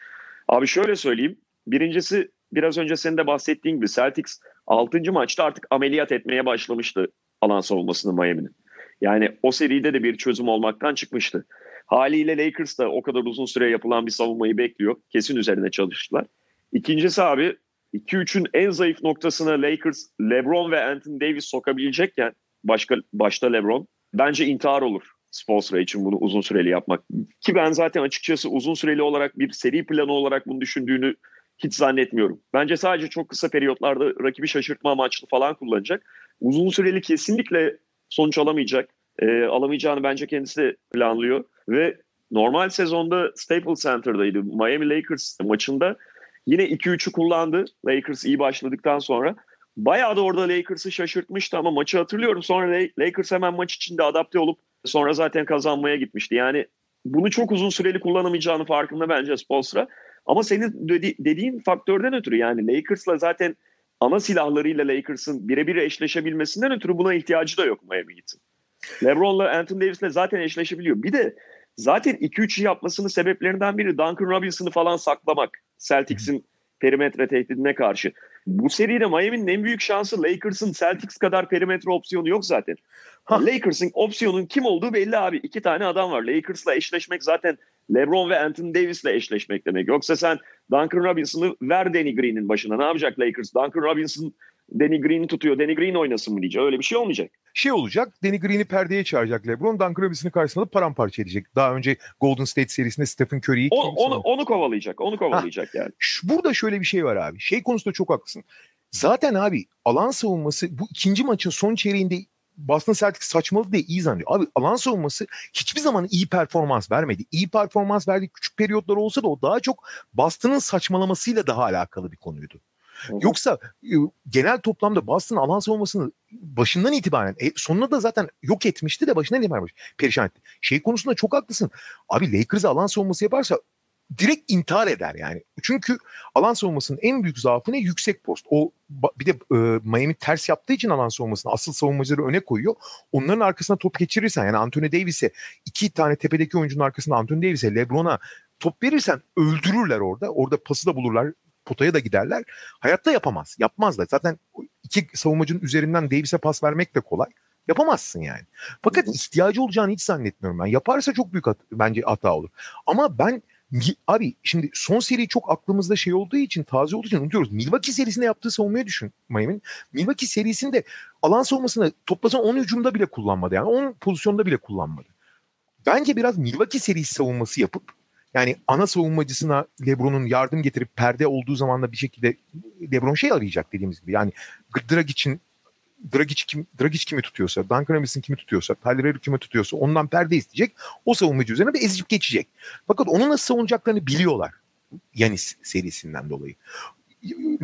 Abi şöyle söyleyeyim. Birincisi biraz önce senin de bahsettiğin gibi Celtics 6. maçta artık ameliyat etmeye başlamıştı alan savunmasını Miami'nin. Yani o seride de bir çözüm olmaktan çıkmıştı. Haliyle Lakers da o kadar uzun süre yapılan bir savunmayı bekliyor. Kesin üzerine çalıştılar. İkincisi abi 2-3'ün en zayıf noktasına Lakers, LeBron ve Anthony Davis sokabilecekken başka başta LeBron bence intihar olur Spolstra için bunu uzun süreli yapmak. Ki ben zaten açıkçası uzun süreli olarak bir seri planı olarak bunu düşündüğünü hiç zannetmiyorum. Bence sadece çok kısa periyotlarda rakibi şaşırtma amaçlı falan kullanacak. Uzun süreli kesinlikle sonuç alamayacak. E, alamayacağını bence kendisi de planlıyor. Ve normal sezonda Staples Center'daydı. Miami Lakers maçında yine 2-3'ü kullandı. Lakers iyi başladıktan sonra. Bayağı da orada Lakers'ı şaşırtmıştı ama maçı hatırlıyorum. Sonra Lakers hemen maç içinde adapte olup sonra zaten kazanmaya gitmişti. Yani bunu çok uzun süreli kullanamayacağını farkında bence Spolstra. Ama senin dedi, dediğin faktörden ötürü yani Lakers'la zaten ana silahlarıyla Lakers'ın birebir eşleşebilmesinden ötürü buna ihtiyacı da yok Miami Heat'in. LeBron'la Anthony Davis'le zaten eşleşebiliyor. Bir de zaten 2-3 yapmasının sebeplerinden biri Duncan Robinson'ı falan saklamak. Celtics'in perimetre tehdidine karşı. Bu seride Miami'nin en büyük şansı Lakers'ın Celtics kadar perimetre opsiyonu yok zaten. Lakers'ın opsiyonun kim olduğu belli abi. İki tane adam var. Lakers'la eşleşmek zaten LeBron ve Anthony Davis'le eşleşmek demek. Yoksa sen Duncan Robinson'ı ver Danny Green'in başına. Ne yapacak Lakers? Duncan Robinson Danny Green'i tutuyor. Danny Green oynasın mı diyecek. Öyle bir şey olmayacak. Şey olacak. Danny Green'i perdeye çağıracak LeBron. Duncan Robinson'ı karşısında paramparça edecek. Daha önce Golden State serisinde Stephen Curry'i o, onu, onu kovalayacak. Onu kovalayacak ha, yani. Burada şöyle bir şey var abi. Şey konusunda çok haklısın. Zaten abi alan savunması bu ikinci maçın son çeyreğinde Boston Celtics saçmalık diye iyi zannediyor. Abi alan savunması hiçbir zaman iyi performans vermedi. İyi performans verdiği küçük periyotlar olsa da o daha çok Boston'ın saçmalamasıyla daha alakalı bir konuydu. Yoksa e, genel toplamda Boston alan savunmasını başından itibaren e, sonuna da zaten yok etmişti de başından itibaren perişan etti. Şey konusunda çok haklısın. Abi Lakers'a alan savunması yaparsa direkt intihar eder yani. Çünkü alan savunmasının en büyük zaafı ne? Yüksek post. O bir de e, Miami ters yaptığı için alan savunmasını asıl savunmacıları öne koyuyor. Onların arkasına top geçirirsen yani Anthony Davis'e iki tane tepedeki oyuncunun arkasında Anthony Davis'e LeBron'a top verirsen öldürürler orada. Orada pası da bulurlar. Potaya da giderler. Hayatta yapamaz. Yapmazlar. Zaten iki savunmacının üzerinden Davis'e pas vermek de kolay. Yapamazsın yani. Fakat ihtiyacı olacağını hiç zannetmiyorum ben. Yaparsa çok büyük hat- bence hata olur. Ama ben Abi şimdi son seri çok aklımızda şey olduğu için taze olduğu için unutuyoruz. Milwaukee serisinde yaptığı savunmayı düşün Miami'nin. Milwaukee serisinde alan savunmasını toplasan 10 hücumda bile kullanmadı. Yani 10 pozisyonda bile kullanmadı. Bence biraz Milwaukee serisi savunması yapıp yani ana savunmacısına LeBron'un yardım getirip perde olduğu zaman da bir şekilde LeBron şey arayacak dediğimiz gibi. Yani için Dragic, kim, Dragic kimi tutuyorsa, Duncan Robinson kimi tutuyorsa, Tyler Hero kimi tutuyorsa ondan perde isteyecek. O savunmacı üzerine bir ezip geçecek. Fakat onu nasıl savunacaklarını biliyorlar. Yanis serisinden dolayı.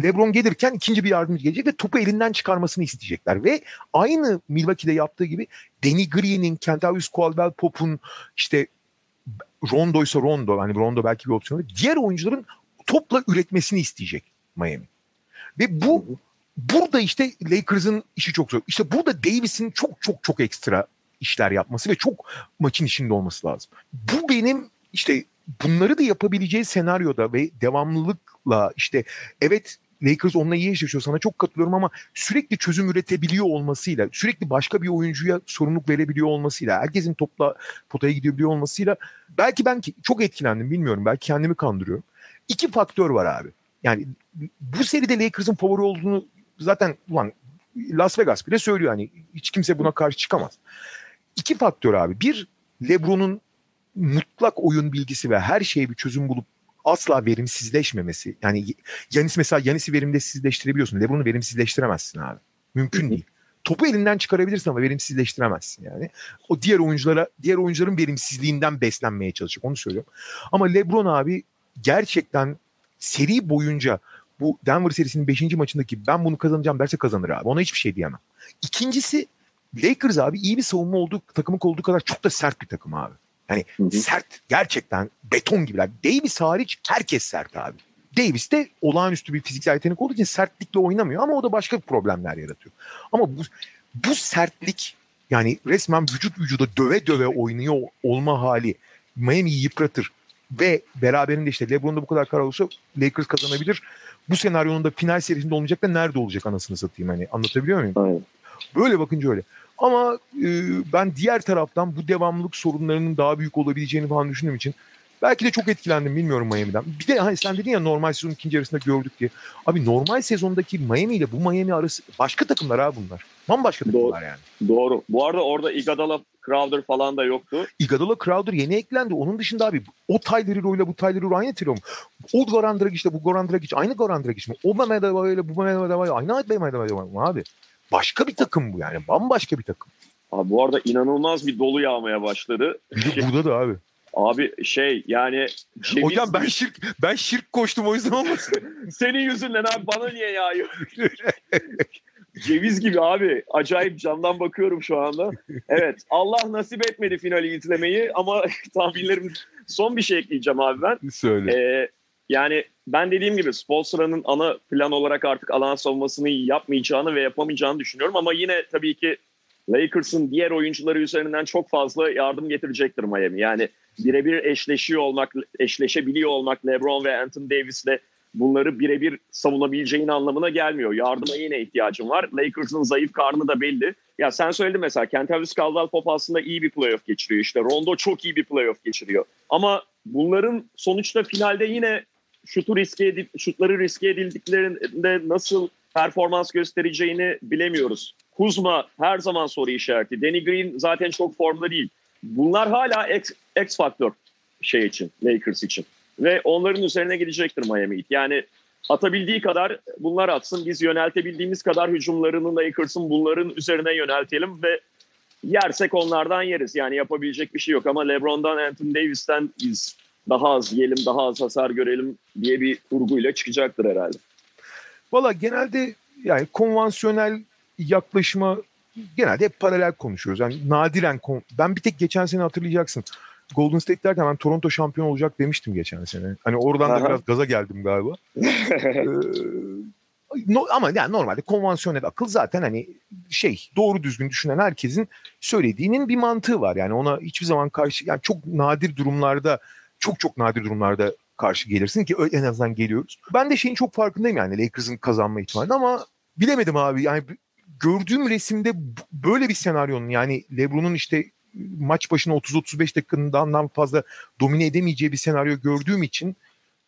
LeBron gelirken ikinci bir yardımcı gelecek ve topu elinden çıkarmasını isteyecekler. Ve aynı Milwaukee'de yaptığı gibi Danny Green'in, Kentavius Caldwell Pop'un işte Rondo ise Rondo, hani Rondo belki bir opsiyon. Diğer oyuncuların topla üretmesini isteyecek Miami. Ve bu burada işte Lakers'ın işi çok zor. İşte burada Davis'in çok çok çok ekstra işler yapması ve çok maçın içinde olması lazım. Bu benim işte bunları da yapabileceği senaryoda ve devamlılıkla işte evet Lakers onunla iyi eşleşiyor sana çok katılıyorum ama sürekli çözüm üretebiliyor olmasıyla sürekli başka bir oyuncuya sorumluluk verebiliyor olmasıyla herkesin topla potaya gidebiliyor olmasıyla belki ben çok etkilendim bilmiyorum belki kendimi kandırıyorum. İki faktör var abi. Yani bu seride Lakers'ın favori olduğunu zaten ulan Las Vegas bile söylüyor hani hiç kimse buna karşı çıkamaz. İki faktör abi. Bir LeBron'un mutlak oyun bilgisi ve her şeye bir çözüm bulup asla verimsizleşmemesi. Yani Yanis mesela Yanis'i verimsizleştirebiliyorsun. LeBron'u verimsizleştiremezsin abi. Mümkün değil. topu elinden çıkarabilirsin ama verimsizleştiremezsin yani. O diğer oyunculara, diğer oyuncuların verimsizliğinden beslenmeye çalışacak. Onu söylüyorum. Ama LeBron abi gerçekten seri boyunca bu Denver serisinin 5. maçındaki ben bunu kazanacağım derse kazanır abi. Ona hiçbir şey diyemem. İkincisi Lakers abi iyi bir savunma olduğu takımı olduğu kadar çok da sert bir takım abi. Hı. sert gerçekten beton gibiler. Davis hariç herkes sert abi. Davis de olağanüstü bir fiziksel yetenek olduğu için sertlikle oynamıyor ama o da başka problemler yaratıyor. Ama bu, bu sertlik yani resmen vücut vücuda döve döve oynuyor olma hali Miami'yi yıpratır. Ve beraberinde işte LeBron'da bu kadar karar olursa Lakers kazanabilir. Bu senaryonun da final serisinde olmayacak da nerede olacak anasını satayım hani anlatabiliyor muyum? Aynen. Böyle bakınca öyle. Ama e, ben diğer taraftan bu devamlılık sorunlarının daha büyük olabileceğini falan düşündüğüm için belki de çok etkilendim bilmiyorum Miami'den. Bir de hani sen dedin ya normal sezon ikinci yarısında gördük diye. Abi normal sezondaki Miami ile bu Miami arası başka takımlar abi bunlar. Bambaşka takımlar Doğru. yani. Doğru. Bu arada orada Iguodala, Crowder falan da yoktu. Iguodala, Crowder yeni eklendi. Onun dışında abi o Tyler Hero ile bu Tyler Hero aynı trio mu? O Goran Dragic ile bu Goran Dragic aynı Goran Dragic mi? O Mehmet Adebayo ile bu Mehmet Adebayo aynı Mehmet Adebayo mu abi? Başka bir takım bu yani. Bambaşka bir takım. Abi bu arada inanılmaz bir dolu yağmaya başladı. Bir de burada da abi. Abi şey yani ceviz Hocam ben şirk ben şirk koştum o yüzden olmasın. senin yüzünden abi bana niye yağıyor? Ceviz gibi abi. Acayip camdan bakıyorum şu anda. Evet Allah nasip etmedi finali izlemeyi ama tahminlerim son bir şey ekleyeceğim abi ben. Söyle. Ee, yani ben dediğim gibi Spolstra'nın ana plan olarak artık alan savunmasını yapmayacağını ve yapamayacağını düşünüyorum ama yine tabii ki Lakers'ın diğer oyuncuları üzerinden çok fazla yardım getirecektir Miami. Yani birebir eşleşiyor olmak, eşleşebiliyor olmak LeBron ve Anthony Davis'le bunları birebir savunabileceğin anlamına gelmiyor. Yardıma yine ihtiyacın var. Lakers'ın zayıf karnı da belli. Ya sen söyledin mesela Kentavius Caldwell-Pope aslında iyi bir playoff geçiriyor. İşte Rondo çok iyi bir playoff geçiriyor. Ama bunların sonuçta finalde yine şutu riske edip, şutları riske edildiklerinde nasıl performans göstereceğini bilemiyoruz. Kuzma her zaman soru işareti. Danny Green zaten çok formda değil. Bunlar hala X, X faktör şey için, Lakers için. Ve onların üzerine gidecektir Miami Heat. Yani atabildiği kadar bunlar atsın. Biz yöneltebildiğimiz kadar hücumlarını Lakers'ın bunların üzerine yöneltelim ve yersek onlardan yeriz. Yani yapabilecek bir şey yok ama LeBron'dan, Anthony Davis'ten biz daha az yiyelim, daha az hasar görelim diye bir kurguyla çıkacaktır herhalde. Valla genelde yani konvansiyonel yaklaşıma genelde hep paralel konuşuyoruz. Yani nadiren ben bir tek geçen sene hatırlayacaksın. Golden State derken ben Toronto şampiyon olacak demiştim geçen sene. Hani oradan da biraz gaza geldim galiba. ee, no, ama yani normalde konvansiyonel akıl zaten hani şey doğru düzgün düşünen herkesin söylediğinin bir mantığı var. Yani ona hiçbir zaman karşı yani çok nadir durumlarda çok çok nadir durumlarda karşı gelirsin ki en azından geliyoruz. Ben de şeyin çok farkındayım yani Lakers'ın kazanma ihtimali ama bilemedim abi. Yani gördüğüm resimde böyle bir senaryonun yani LeBron'un işte maç başına 30-35 dakikandan fazla domine edemeyeceği bir senaryo gördüğüm için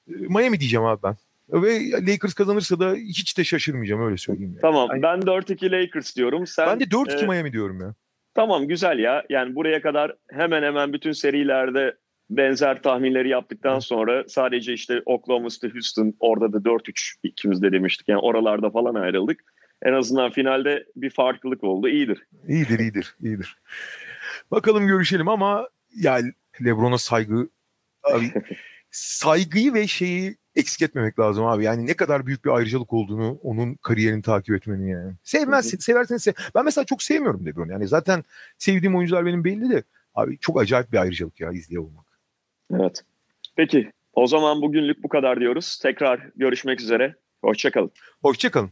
e, Miami diyeceğim abi ben. Ve Lakers kazanırsa da hiç de şaşırmayacağım öyle söyleyeyim. Yani. Tamam yani, ben 4-2 Lakers diyorum. Sen, ben de 4-2 e, Miami diyorum ya. Tamam güzel ya. Yani buraya kadar hemen hemen bütün serilerde benzer tahminleri yaptıktan sonra sadece işte Oklahoma City Houston orada da 4-3 ikimiz de demiştik. Yani oralarda falan ayrıldık. En azından finalde bir farklılık oldu. İyidir. İyidir, iyidir, iyidir. Bakalım görüşelim ama yani LeBron'a saygı abi, saygıyı ve şeyi eksik etmemek lazım abi. Yani ne kadar büyük bir ayrıcalık olduğunu onun kariyerini takip etmenin yani. Sevmezsin, seversen sev. Ben mesela çok sevmiyorum LeBron'u. Yani zaten sevdiğim oyuncular benim belli de abi çok acayip bir ayrıcalık ya izliyor olmak. Evet. Peki o zaman bugünlük bu kadar diyoruz. Tekrar görüşmek üzere. Hoşçakalın. Hoşçakalın.